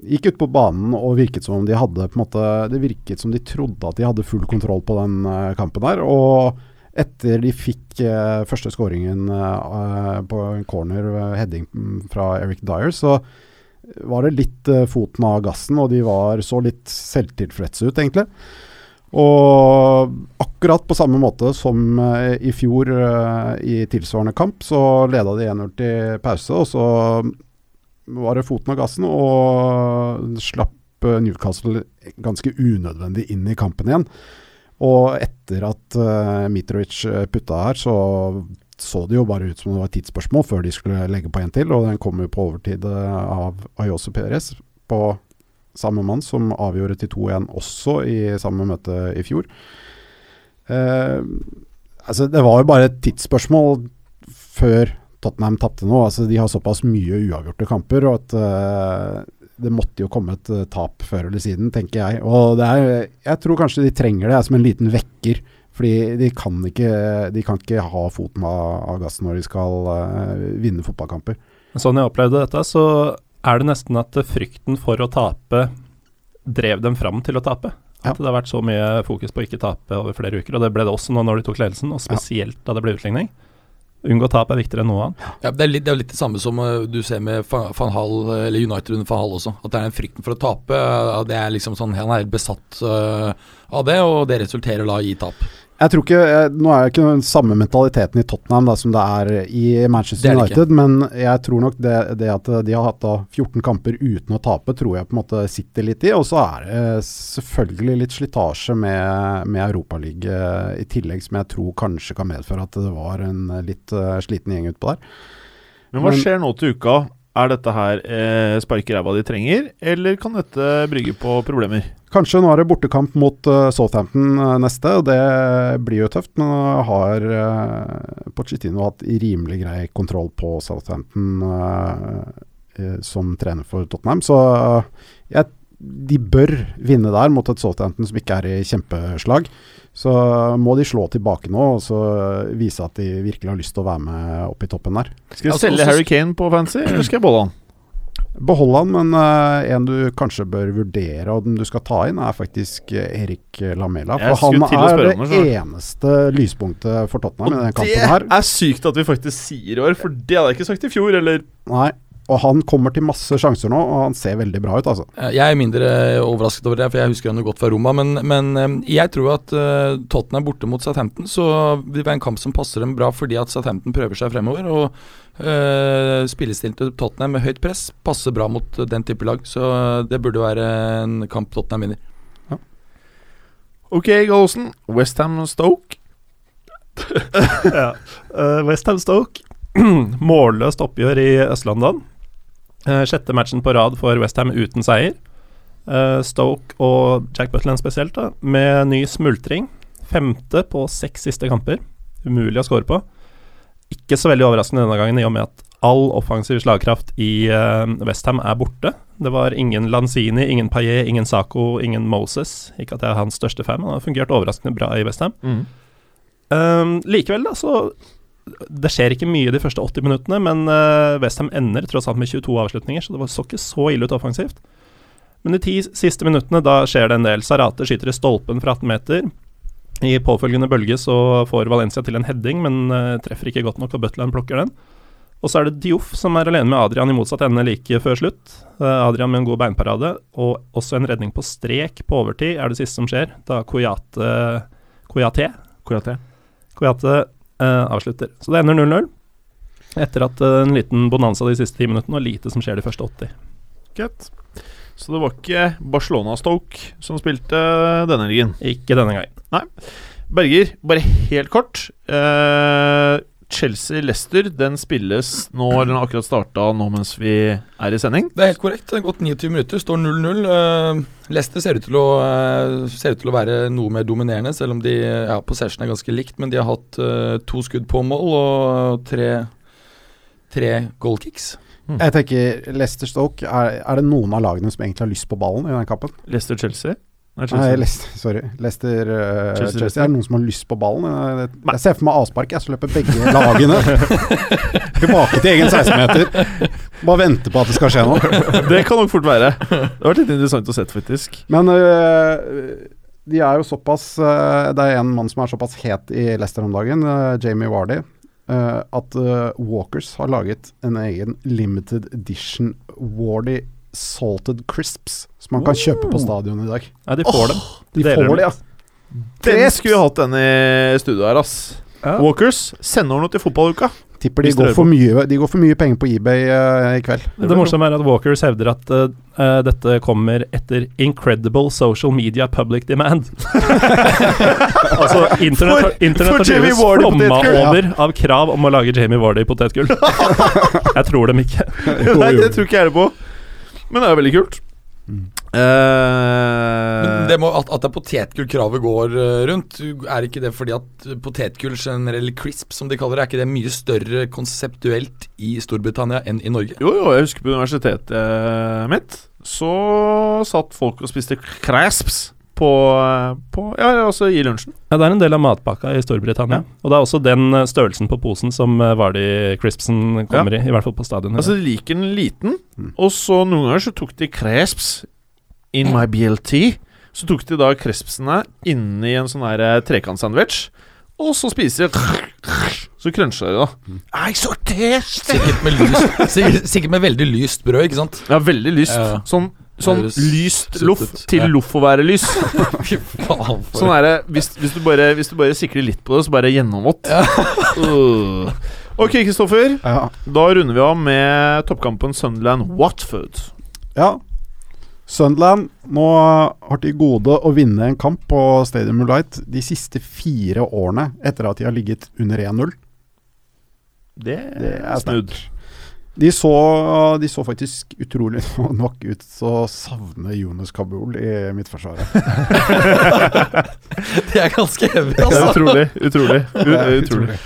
gikk ut på banen og virket som om de hadde på en måte Det virket som de trodde at de hadde full kontroll på den eh, kampen der. Og etter de fikk eh, første skåringen eh, på en corner, eh, heading mm, fra Eric Dyer, så var det litt eh, foten av gassen, og de var så litt selvtilfredse ut, egentlig. Og akkurat på samme måte som eh, i fjor i tilsvarende kamp, så leda de 1-0 til pause, og så var det foten av gassen, og slapp eh, Newcastle ganske unødvendig inn i kampen igjen. Og etter at uh, Mitrovic eh, putta her, så så det jo bare ut som det var et tidsspørsmål før de skulle legge på en til, og den kom jo på overtid av Ayose Perez på samme mann som avgjorde til 2-1 også i samme møte i fjor. Uh, altså Det var jo bare et tidsspørsmål før Tottenham tapte nå. Altså De har såpass mye uavgjorte kamper og at uh, det måtte jo komme et eh, tap før eller siden, tenker jeg. Og det er, jeg tror kanskje de trenger det som en liten vekker. Fordi de kan ikke, de kan ikke ha foten av, av gassen når de skal uh, vinne fotballkamper. Sånn jeg opplevde dette, så er det nesten at frykten for å tape drev dem fram til å tape. At Ja. det har vært så mye fokus på å ikke tape over flere uker, og det ble det også nå når de tok ledelsen, og spesielt da det ble utligning. Unngå tap er viktigere enn noe annet. Ja, det, er litt, det er litt det samme som eh, du ser med Van Hall, eller United under Van Hall også. At det er den frykten for å tape. eh, Det er liksom sånn, Han er helt besatt eh, av det, og det resulterer da i tap. Jeg tror ikke, jeg, Nå er det ikke den samme mentaliteten i Tottenham da, som det er i Manchester Det er det United, men jeg tror nok det, det at de har hatt da 14 kamper uten å tape, tror jeg på en måte sitter litt i. Og så er det selvfølgelig litt slitasje med, med Europaligaen i tillegg, som jeg tror kanskje kan medføre at det var en litt eh, sliten gjeng utpå der. Men hva Men- skjer nå til uka? Er dette her eh, spark i ræva de trenger, eller kan dette brygge på problemer? Kanskje nå er det bortekamp mot uh, Southampton eh, neste, og det blir jo tøft. Men har uh, Pochettino hatt rimelig grei kontroll på Southampton eh, eh, som trener for Tottenham. Så eh, jeg, de bør vinne der mot et Southampton som ikke er i kjempeslag. Så må de slå tilbake nå og så vise at de virkelig har lyst til å være med opp i toppen der. Skal jeg Altså, selge Harry Kane på fancy, eller skal jeg beholde han? Behold han, men uh, en du kanskje bør vurdere, og den du skal ta inn, er faktisk eh, Erik Lamela. For han er det eneste lyspunktet for Tottenham i denne kampen her. Det er sykt at vi faktisk sier i år, for det hadde jeg ikke sagt i fjor, eller Nei, og han kommer til masse sjanser nå, og han ser veldig bra ut, altså. Eh, Jeg er mindre overrasket over det, for jeg husker han jo godt fra Roma. Men, men eh, jeg tror at Tottenham er borte mot Southampton, så vil det være en kamp som passer dem bra fordi at Southampton prøver seg fremover. Og uh, spillestilen til Tottenham med høyt press passer bra mot eh, den type lag. Så eh, det burde være en kamp Tottenham vinner. Ok, Gallosen. Westham Stoke. ja. uh, Westham Stoke. Målløst oppgjør i Øst-London. Eh, sjette matchen på rad for Westham uten seier. Eh, Stoke og Jack Butland spesielt, da, med ny smultring. Femte på seks siste kamper. Umulig å score på. Ikke så veldig overraskende denne gangen, i og med at all offensiv slagkraft i uh, Westham er borte. Det var ingen Lanzini, ingen Paillet, ingen Saco, ingen Moses. Ikke at jeg er hans største fan, men han har fungert overraskende bra i Westham. Mm. Um, likevel, da, så Det skjer ikke mye de første 80 minuttene, men uh, Westham ender tross alt med 22 avslutninger, så det var, så ikke så ille ut offensivt. Men de ti siste minuttene, da skjer det en del. Sarate skyter i stolpen fra 18 meter. I påfølgende bølge så får Valencia til en heading, men uh, treffer ikke godt nok, og Butland plukker den. Og så er det Dioff som er alene med Adrian i motsatt ende like før slutt. Uh, Adrian med en god beinparade, og også en redning på strek på overtid er det siste som skjer, da Koyate Koyate Koyate. Eh, avslutter. Så det ender 0-0. Etter at eh, en liten bonanza de siste ti minuttene, og lite som skjer de første 80. Good. Så det var ikke Barcelona-Stoke som spilte denne helgen. Ikke denne gangen. Berger, bare helt kort. Eh, Chelsea-Lester den spilles nå, eller den har akkurat starta nå mens vi er i sending. Det er helt korrekt. Det har gått 29 minutter, står 0-0. Uh, Leicester ser ut, til å, eh, ser ut til å være noe mer dominerende, selv om de ja, possession er ganske likt. Men de har hatt uh, to skudd på mål og tre, tre goalkicks. Jeg tenker Leicester Stoke, er, er det noen av lagene som egentlig har lyst på ballen i den kampen? Leicester-Chelsea. Nei, Nei. Leicester, sorry. Leicester uh, Chelsea, Chelsea. Er det noen som har lyst på ballen? Jeg, Nei. jeg ser for meg avspark, jeg, så løper begge lagene tilbake til egen 16-meter. Bare vente på at det skal skje noe. det kan nok fort være. Det har vært litt interessant å se, faktisk. Men uh, de er jo såpass uh, Det er en mann som er såpass het i Leicester om dagen, Jamie Wardy, eh, at eh, Walkers har laget en egen limited edition Wardy salted crisps som man kan kjøpe på stadionet stadion i dag. Nei, de får dem. De Deler får dem det, ja. Den skulle vi hatt den i studio her, ass. Ja. Walkers, send over noe til fotballuka. Tipper de går, for mye, de går for mye penger på eBay uh, i kveld. Det morsomme er at Walkers hevder at uh, dette kommer etter incredible social media public demand. altså internett, For- har Vardy flomma over ja. av krav om å lage Jamie Wardy potetgull. Jeg tror dem ikke. Nei, det tror ikke jeg det på. Men det er veldig kult. Mm. Eh, Men det må, at, at det er går eh, rundt, er ikke det fordi at potetgull generell crisp, som de kaller det, er ikke det mye større konseptuelt i Storbritannia enn i Norge? Jo, jo, jeg husker på universitetet eh, mitt Så satt folk og spiste crisps på, på Ja, altså i lunsjen. Ja, Det er en del av matpakka i Storbritannia. Og det er også den eh, størrelsen på posen som eh, Vardy Crispsen kommer i, i hvert fall på stadionet. Altså De liker den liten, Mm. og så noen ganger så tok de crisps in my BLT. Så tok de da crispsene inni en sånn her eh, trekantsandwich, og så spiser de Så cruncher de, da. Nei, så tasty! Sikkert med, lyst, sikkert, sikkert med veldig lyst brød, ikke sant? Ja, veldig lyst. Ja. Sånn, sånn lyst loff til Ja. loff å være lys. Sånn er det hvis, hvis, du bare, hvis du bare sikrer litt på det, så bare gjennomvått. Uh. Ok, Kristoffer. Ja. Da runder vi av med toppkampen Sunderland-Watford. ja. Sunderland nå har til gode å vinne en kamp på Stadium Light de siste fire årene etter at de har ligget under 1-0. Det, Det er snudd. De så, de så faktisk utrolig nok ut til å savne Jonas Kabul i midtforsvaret. Det er ganske heavy, Det er altså. utrolig. Utrolig. U Det er utrolig.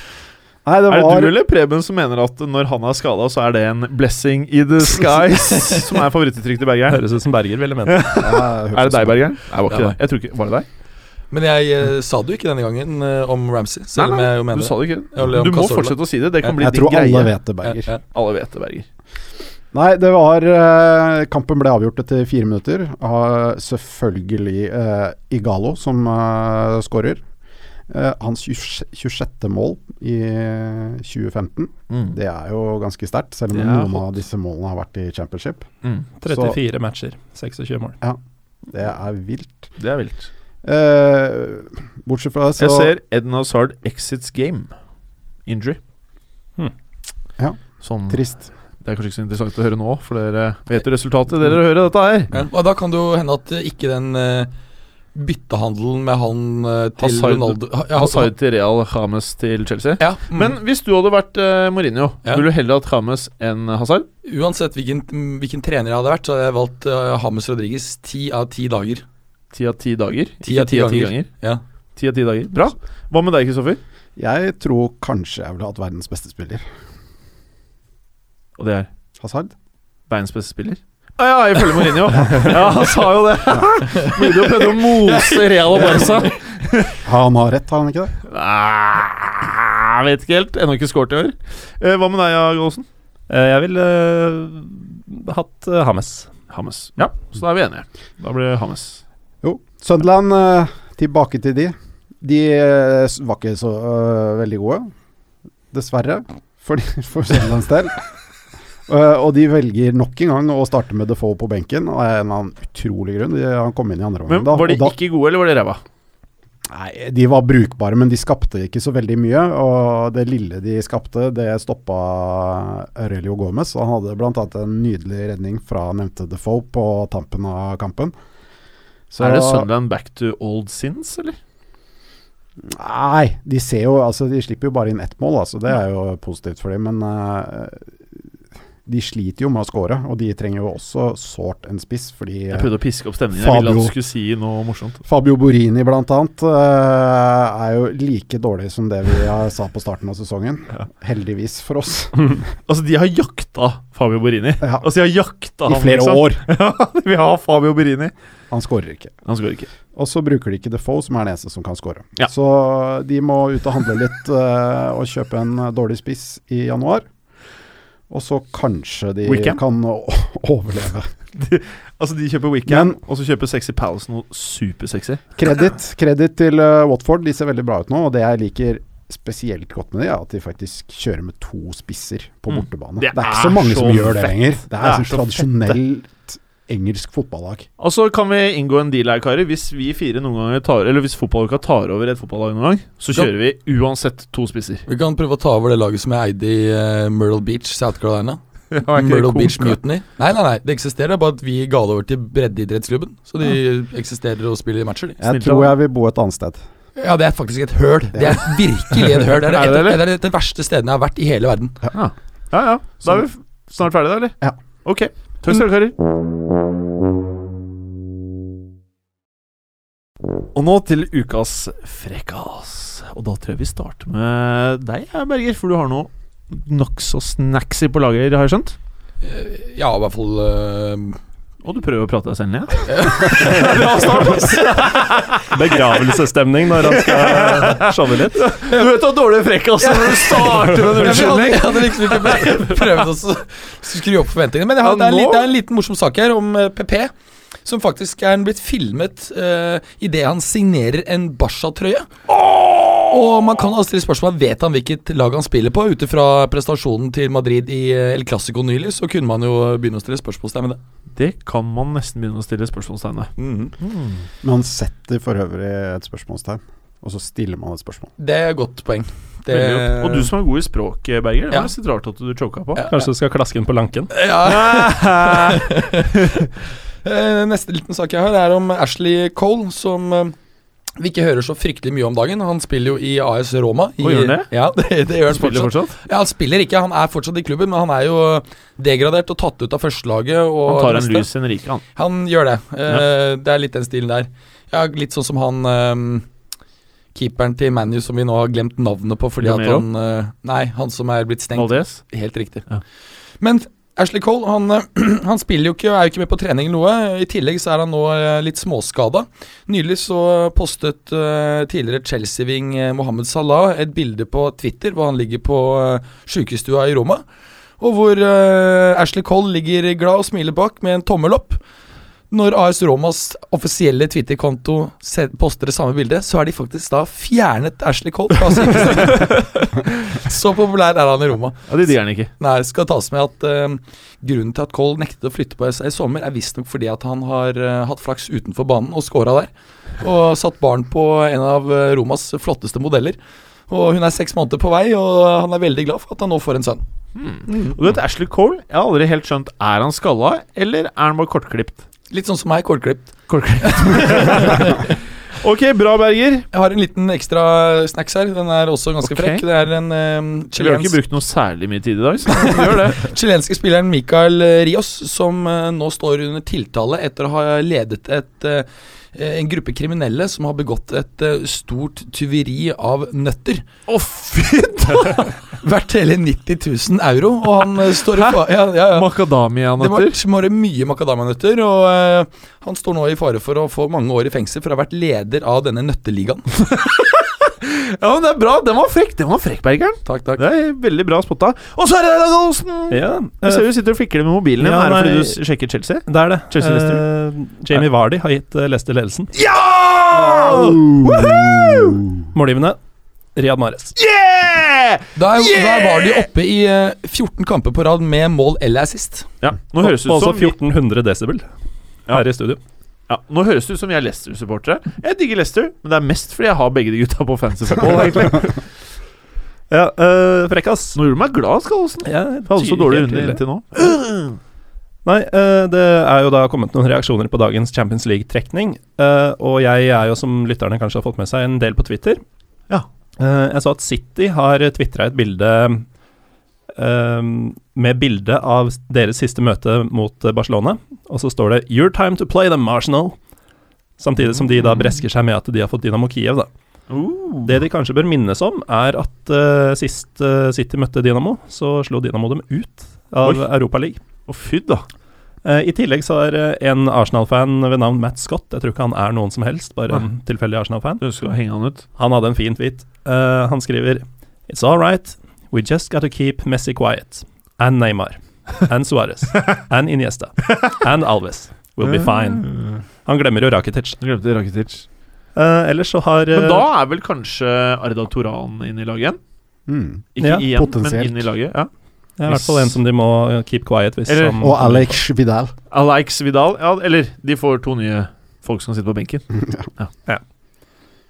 Nei, det Er det du eller Preben som mener at når han er skada, så er det en blessing i the skies? som er favorittuttrykket til Bergeren? Høres ut som Berger ville ment. Ja, Er det deg, Bergeren? Nei, var ikke Ja. det. Jeg tror ikke, Var det deg? Men jeg eh, sa det jo ikke denne gangen eh, om Ramsey, selv om Nei, jeg jo Du sa det ikke. Eller om Du må Cazorla. fortsette å si det. Det kan bli Jeg din tror greie. alle vet det, Berger. Ja, ja. Alle vet det, Berger. Nei, det var eh, Kampen ble avgjort etter fire minutter av selvfølgelig eh, Igalo som eh, skårer. Eh, hans 20 26. mål i 2015. Mm. Det er jo ganske sterkt, selv om Det er noen hot. av disse målene har vært i championship. Mm. 34 matcher, 26 mål. Det er vilt. Det er vilt. Eh, bortsett fra det, så Jeg ser Eden Hazard exits game. Injury. Hmm. Ja. Sånn Trist. Det er kanskje ikke så interessant å høre nå, for dere vet jo resultatet. Dere hører dette her. Ja, og da kan det jo hende at ikke den uh, byttehandelen med han uh, til Hazard- Ronaldo ja, Hazard til Real, James til Chelsea. Ja, mm. Men hvis du hadde vært uh, Mourinho, Ja. ville du heller hatt James enn Hazard? uansett hvilken, hvilken trener jeg hadde vært, så hadde jeg valgt uh, James Rodriguez ti av ti dager. Ti av ti dager? Ti av ti ganger. Ja. Ti av ti dager. Bra. Hva med deg, Kristoffer? Jeg tror kanskje jeg ville hatt verdens beste spiller. Og det er Hazard? verdens beste spiller? Ah, ja, ifølge Mourinho. ja, han sa jo det. Mourinho prøvde å mose Real og Barca. Han har rett, har han ikke det? Ah, Jeg vet ikke helt. Ennå ikke skåret i år. Eh, hva med deg, Gallosen? Eh, Jeg ville eh, hatt eh, Hames. Hames. Ja, så da er vi enige. Da blir det Hames. Jo. Sunderland, eh, tilbake til de. De eh, var ikke så uh, veldig gode, dessverre, for, for Sunderlands del. uh, og de velger nok en gang å starte med Defoe på benken, av en eller annen utrolig grunn. De, han kom inn i andre omgang. Var de da- ikke gode, eller var de ræva? Nei, de var brukbare, men de skapte ikke så veldig mye. Og det lille de skapte, det stoppa Aurelio Gomez. Han hadde bl.a. en nydelig redning fra nevnte Defoe på tampen av kampen. Så- er det Sunderland back to old sins, eller? Nei, de ser jo Altså, de slipper jo bare inn ett mål, altså. Det er jo positivt for dem, men eh, de sliter jo med å score, og de trenger jo også sårt en spiss, fordi Jeg prøvde å piske opp stemningen. Jeg ville at du skulle si noe morsomt. Fabio Borini annet eh, er jo like dårlig som det vi sa på starten av sesongen. Ja. Heldigvis for oss. Altså, de har jakta Fabio Borini. Ja. Altså, de har jakta I han flere liksom. år. Ja, vi har Fabio Borini. Han skårer ikke. Han skårer ikke. Og så bruker de ikke Defoe, som er den eneste som kan skåre. Ja. Så de må ut og handle litt eh, og kjøpe en dårlig spiss i januar. Og så kanskje de Weekend? kan overleve. overleve. Altså, de kjøper Weekend, Men- og så kjøper Sexy Palace noe supersexy. Kreditt Kredit til uh, Watford. De ser veldig bra ut nå, og det jeg liker spesielt godt med det, er at de faktisk kjører med to spisser på Mm. bortebane. Det Det, er er ikke så mange så som gjør det lenger. Det er, Det er sånn tradisjonelt tradisjonelt engelsk fotballag. Altså, kan vi inngå en deal her, karer. Hvis vi fire noen ganger tar Eller hvis fotballuka tar over et fotballag noen gang, så Ja. kjører vi uansett to spisser. Vi kan prøve å ta over det laget som jeg eide i uh, Myrtle Beach, South Carolina. Ja, Myrtle Beach? Mutiny. Nei, nei, nei, det eksisterer. Det er bare at vi ga det over til breddeidrettsklubben. Så de eksisterer og spiller matcher, de. Jeg Snilt tror jeg vil bo et annet sted. Ja, det er faktisk et høl. Det er virkelig et høl. Det er, det et, det, det er et av de verste stedene jeg har vært i hele verden. Ja ja. Da er vi snart ferdige, da, eller? Ja. Ok. Takk skal dere ha, karer. Og nå til ukas frekkas. Og da tror jeg vi starter med deg, Berger. For du har noe nokså snacksy på lager, har jeg skjønt? Eh, Ja, i hvert fall eh, Og du prøver å prate deg selv ned? Begravelsesstemning når han skal showe litt. Du vet du har dårlig frekkas når du starter med en unnskyldning! jeg hadde liksom ikke prøvd- å skru opp forventningene. Men jeg har, det, er en, det er en liten morsom sak her om eh, PP. Som faktisk er blitt filmet uh, idet han signerer en Barca-trøye. Og man kan stille spørsmål Vet han hvilket lag han spiller på. Ut ifra prestasjonen til Madrid i eh, El Clásico nylig, så kunne man jo begynne å stille spørsmålstegn ved det. Det kan man nesten begynne å stille spørsmålstegn ved. Men han setter for øvrig et spørsmålstegn, og så stiller man et spørsmål. Det er et godt poeng. Det, Og du som er god i språk, Berger. Det Ja. var litt rart at du choka på. Ja. Kanskje du skal klaske inn på lanken. ja. Eh, Neste liten sak jeg har, er om Ashley Cole, som eh, vi ikke hører så fryktelig mye om dagen. Han spiller jo i AS Roma. I, og gjør han det? Ja, det, det gjør han Spiller fortsatt. fortsatt? Ja, han spiller ikke, han er fortsatt i klubben, men han er jo degradert og tatt ut av førstelaget. Han tar en en i en rik, han. Han gjør det. Eh, Det er litt den stilen der. Ja, litt sånn som han uh, keeperen til ManU som vi nå har glemt navnet på fordi at han uh, Nei, han som er blitt stengt. Valdez. Helt riktig. Ja. Men Ashley Cole han, eh, han spiller jo ikke er jo ikke med på trening eller noe. I tillegg så er han nå eh, litt småskada. Nylig så postet uh, tidligere Chelsea-ving Mohammed Salah et bilde på Twitter hvor han ligger på uh, sjukestua i Roma. Og hvor uh, Ashley Cole ligger glad og smiler bak med en tommel opp. Når AS Romas offisielle Twitter-konto poster det samme bildet, så har de faktisk da fjernet Ashley Cole fra så populær er han i Roma. Ja, Det digger han ikke. Nei, det skal tas med at uh, grunnen til at Cole nektet å flytte på seg i sommer, er visstnok fordi at han har uh, hatt flaks utenfor banen og scora der. Og satt barn på en av uh, Romas flotteste modeller. Og hun er seks måneder på vei, og han er veldig glad for at han nå får en sønn. Og du vet, Ashley Cole, jeg har aldri helt skjønt Er han skalla, eller er han bare kortklipt? Litt sånn som meg, kortklipt. Ok, bra, Berger. Jeg har en liten ekstra snacks her. Den er også ganske okay. frekk. Det er en eh, Vi har ikke brukt noe særlig mye tid i dag, så vi gjør det. chilenske spilleren Mikael eh, Rios, som uh, nå står under tiltale etter å ha ledet et, uh, en gruppe kriminelle som har begått et stort tyveri av nøtter. Å, fy Verdt hele 90 000 euro, og han eh, står i fa ja, ja, ja. Det var mye makadamianøtter. og uh, han står nå i fare for å få mange år i fengsel for å ha vært leder av denne nøtteligaen. Ja, men det er bra. Den var frekk, Den var frekk, Bergeren. Takk, takk. Det er veldig bra spotta. Og så er det deg, Gallosen! Ja, Jeg ser du sitter og fikler med mobilen din. Ja, er det fordi du sjekker Chelsea? det er det. Chelsea uh, Jamie Vardy har gitt uh, Leicester ledelsen. Ja! Målgivende Riyad Mares. Yeah! Da, Yeah! da var de oppe i eh, 14 kamper på rad med mål eller assist. Ja, nå høres det ut som 1400 desibel Ja. her i studio. Ja, Nå høres det ut som vi er Leicester-supportere. Jeg digger Leicester, men det er mest fordi jeg har begge de gutta på fancy football. egentlig Ja, øh, frekkas. Nå gjorde du meg glad, Skallosen. Ja, Jeg hadde så dårlig runde inntil nå. Nei, øh, det er jo da kommet noen reaksjoner på dagens Champions League-trekning. Øh, og jeg er jo, som lytterne kanskje har fått med seg, en del på Twitter. Ja. Jeg så at City har tvitra et bilde med bilde av deres siste møte mot eh, Barcelona. Og så står det 'Your time to play them, Arsenal'. Samtidig som de da bresker seg med at de har fått Dynamo Kiev, da. Uh. Det de kanskje bør minnes om, er at uh, sist uh, City møtte Dynamo, så slo Dynamo dem ut av Oi. Europaligaen. Å, fy da. I tillegg så er en Arsenal-fan ved navn Matt Scott, jeg tror ikke han er noen som helst, bare en tilfeldig Arsenal-fan. Du å henge han ut? Han hadde en fin tweet. Han skriver It's all right, we just got to keep Messi quiet. And Neymar. And Suárez. And Iniesta. And Alves. We'll be fine. Han glemmer jo Rakitic. Han glemte Rakitic. Eh, ellers så har Men eh, da er vel kanskje Arda Toran inn i laget igjen? Mm. Ikke Ja, igjen, men inne inn i laget. Ja. det er i hvert fall en som de må keep quiet hvis Eller- han Og Alex Vidal. Alex Vidal. Ja, eller de får to nye folk som kan sitte på benken. Eh,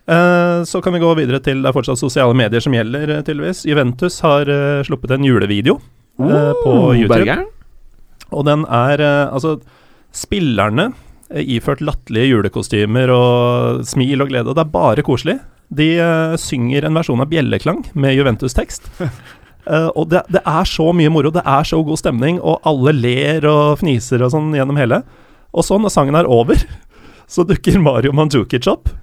Så kan vi gå videre til det er fortsatt sosiale medier som gjelder, eh, tydeligvis. Juventus har eh, sluppet en julevideo oh, på YouTube. Berger. Og den er eh, Altså, spillerne er iført latterlige julekostymer og smil og glede, og det er bare koselig. De uh, synger en versjon av Bjelleklang med Juventus-tekst. Uh, og det, det er så mye moro, det er så god stemning, og alle ler og fniser og sånn gjennom hele. Og så, når sangen er over, så dukker Mario Mandzukic opp.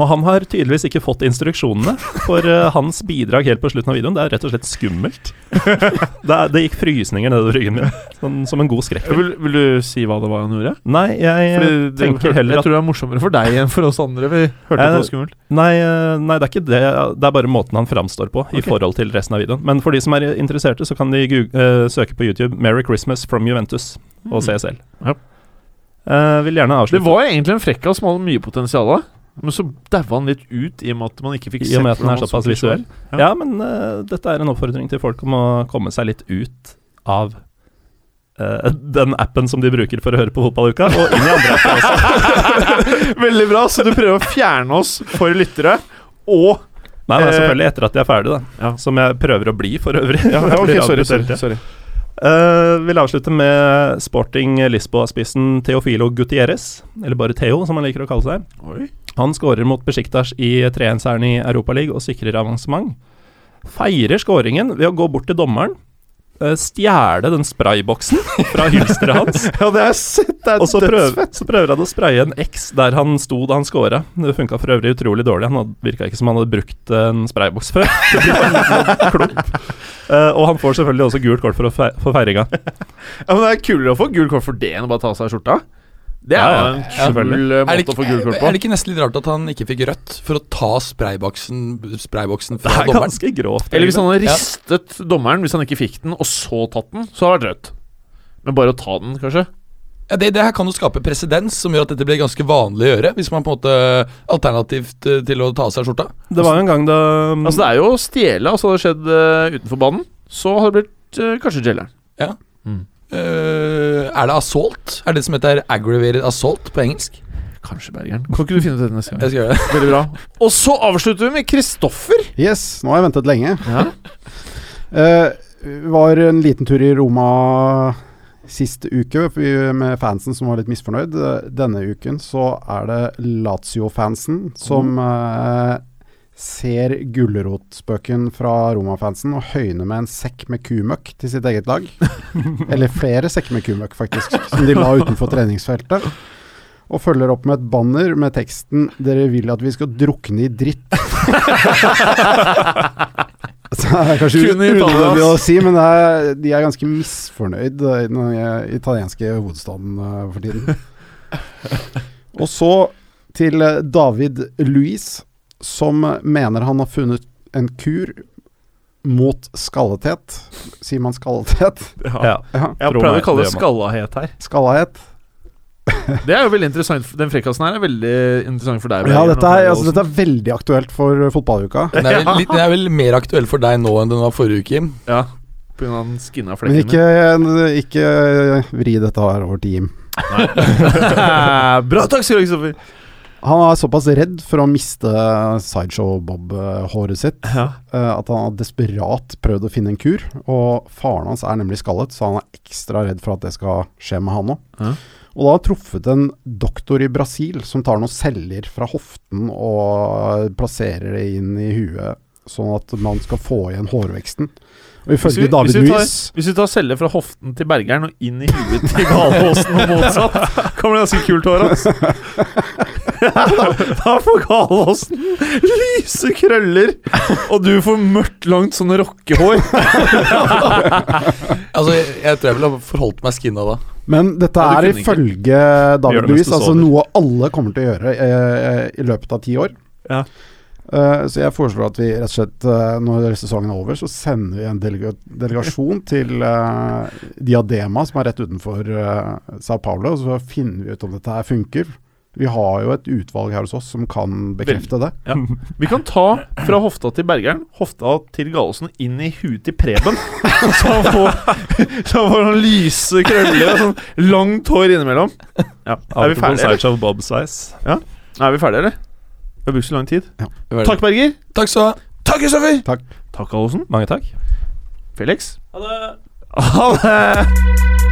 Og han har tydeligvis ikke fått instruksjonene for uh, hans bidrag helt på slutten av videoen. Det er rett og slett skummelt. det, det gikk frysninger nedover ryggen min, sånn, som en god skrekkfilm. Vil, vil du si hva det var han gjorde? Nei, jeg jeg eh, tenker heller jeg tror det er morsommere for deg enn for oss andre. Vi hørte at det var skummelt. nei, eh, nei, det er ikke det. Det er bare måten han framstår på i forhold til resten av videoen. Men for de som er interesserte, så kan de eh, søke på YouTube 'Merry Christmas from Juventus' og se selv. Ja. Uh, vil gjerne Det var egentlig en frekkas hadde mye potensial. Men så daua han litt ut i og med at man ikke fikk i og med at den er såpass så visuell. Ja. Ja, men uh, dette er en oppfordring til folk om å komme seg litt ut av uh, den appen som de bruker for å høre på fotballuka, og inn i andre apper også. Veldig bra. Så du prøver å fjerne oss for lyttere, og Nei, nei, Eh, selvfølgelig etter at de er ferdige, da. Ja. Som jeg prøver å bli, for øvrig. ja, okay, ok, sorry, sorry, sorry. Eh, vil avslutte med Sporting Lisboa-spissen Teofilo Gutierrez, eller bare Theo, som han liker å kalle seg. Oi. Han skårer mot Besjiktas i 3-1-seieren i Europaligaen og sikrer avansement. Feirer skåringen ved å gå bort til dommeren, uh, stjele den sprayboksen fra hylsteret hans, Ja, det er sett. Det er og så prøver, så prøver han å spraye en X der han sto da han scora. Det funka for øvrig utrolig dårlig. Han virka ikke som han hadde brukt en sprayboks før. Det ble en sånn klump. Eh, og han får selvfølgelig også gult kort for, fe for feiringa. Ja, men Det er kulere å få gult kort for det enn å bare ta av seg skjorta. Det er Ja, en ja, kul ja, måte ikke, å få gult kort på. er det ikke nesten litt rart at han ikke fikk rødt for å ta sprayboksen, sprayboksen Det er dommeren? ganske grovt. Eller hvis han hadde Ja. ristet dommeren hvis han ikke fikk den, og så tatt den, så hadde det vært rødt. Men bare å ta den, kanskje? Ja, det, det her kan jo skape presedens som gjør at dette blir ganske vanlig å gjøre. Hvis man på en måte Alternativt eh, til å ta av seg skjorta. Det var jo en gang da mm, Altså Det er jo å stjele, altså hadde det skjedd uh, utenfor banen, så hadde det blitt uh, kanskje jaileren. Eh, er det assault? Er det som heter aggravated assault på engelsk? Kanskje Bergeren. Kan ikke du finne ut dette neste gang? Jeg skal gjøre det. Veldig bra. Og så avslutter vi med Kristoffer. Yes, nå har jeg ventet lenge. Ja. Eh, var en liten tur i Roma sist uke med fansen som var litt misfornøyd. Eh, Denne uken så er det Lazio-fansen som eh, ser gulrotspøken fra Roma-fansen og høyner med en sekk med kumøkk til sitt eget lag. Eller flere sekker med kumøkk, faktisk, som de la utenfor treningsfeltet. Og følger opp med et banner med teksten 'Dere vil at vi skal drukne i dritt'. Det er kanskje unødvendig å si, men det er, de er ganske misfornøyd i den italienske hovedstaden eh, for tiden. Og så til eh, David Luiz, som mener han har funnet en kur mot skallethet. Sier man skallethet? Ja. Ja. Jeg har prøvd å kalle det skallahet her. Skallahet. Det er jo veldig interessant. Den frekkasen her er veldig interessant for deg. Ja, dette er, altså, dette er veldig aktuelt for eh, fotballuka. Den er, vel, litt, den er vel mer aktuell for deg nå enn den var forrige uke, Jim. Ja, på grunn av den skinna Men flekken. ikke, ikke vri dette her over til Jim. Bra, takk skal du ha, Kristoffer. Han er såpass redd for å miste Sideshow-Bob-håret sitt Ja. eh, at han har desperat prøvd å finne en kur. Og faren hans er nemlig skallet, så han er ekstra redd for at det skal skje med han òg. Ja. Og da har truffet en doktor i Brasil som tar noen celler fra hoften og plasserer det inn i huet, sånn at man skal få igjen hårveksten. Og ifølge David Luiz hvis vi tar celler fra hoften til Bergeren og inn i huet til Galåsen og motsatt, kommer det ganske kult hår, altså. da får Galåsen lyse krøller, og du får mørkt, langt sånn rockehår. Altså, jeg, jeg tror jeg ville forholdt meg skinna da. Men dette Ja, er ifølge David du altså noe alle kommer til å gjøre eh, i løpet av ti år. Ja. Uh, så jeg foreslår at vi rett og slett, uh, når sesongen er over, så sender vi en delega delegasjon til uh, Diadema, som er rett utenfor Sao Paulo, og så finner vi ut om dette her funker. Vi har jo et utvalg her hos oss som kan bekrefte det. Ja. Vi kan ta fra hofta til Bergeren, hofta til Gallosen, inn i huet til Preben. Så han får, så han får noen lyse krøller og sånn langt hår innimellom. Ja. Er vi ferdige, eller? Ja. Er vi ferdige, eller? Vi har brukt så lang tid. Ja. Takk, Berger. Takk skal du ha. Takk, Kristoffer. Takk. Takk, Gallosen. Mange takk. Felix. Ha det. Ha det!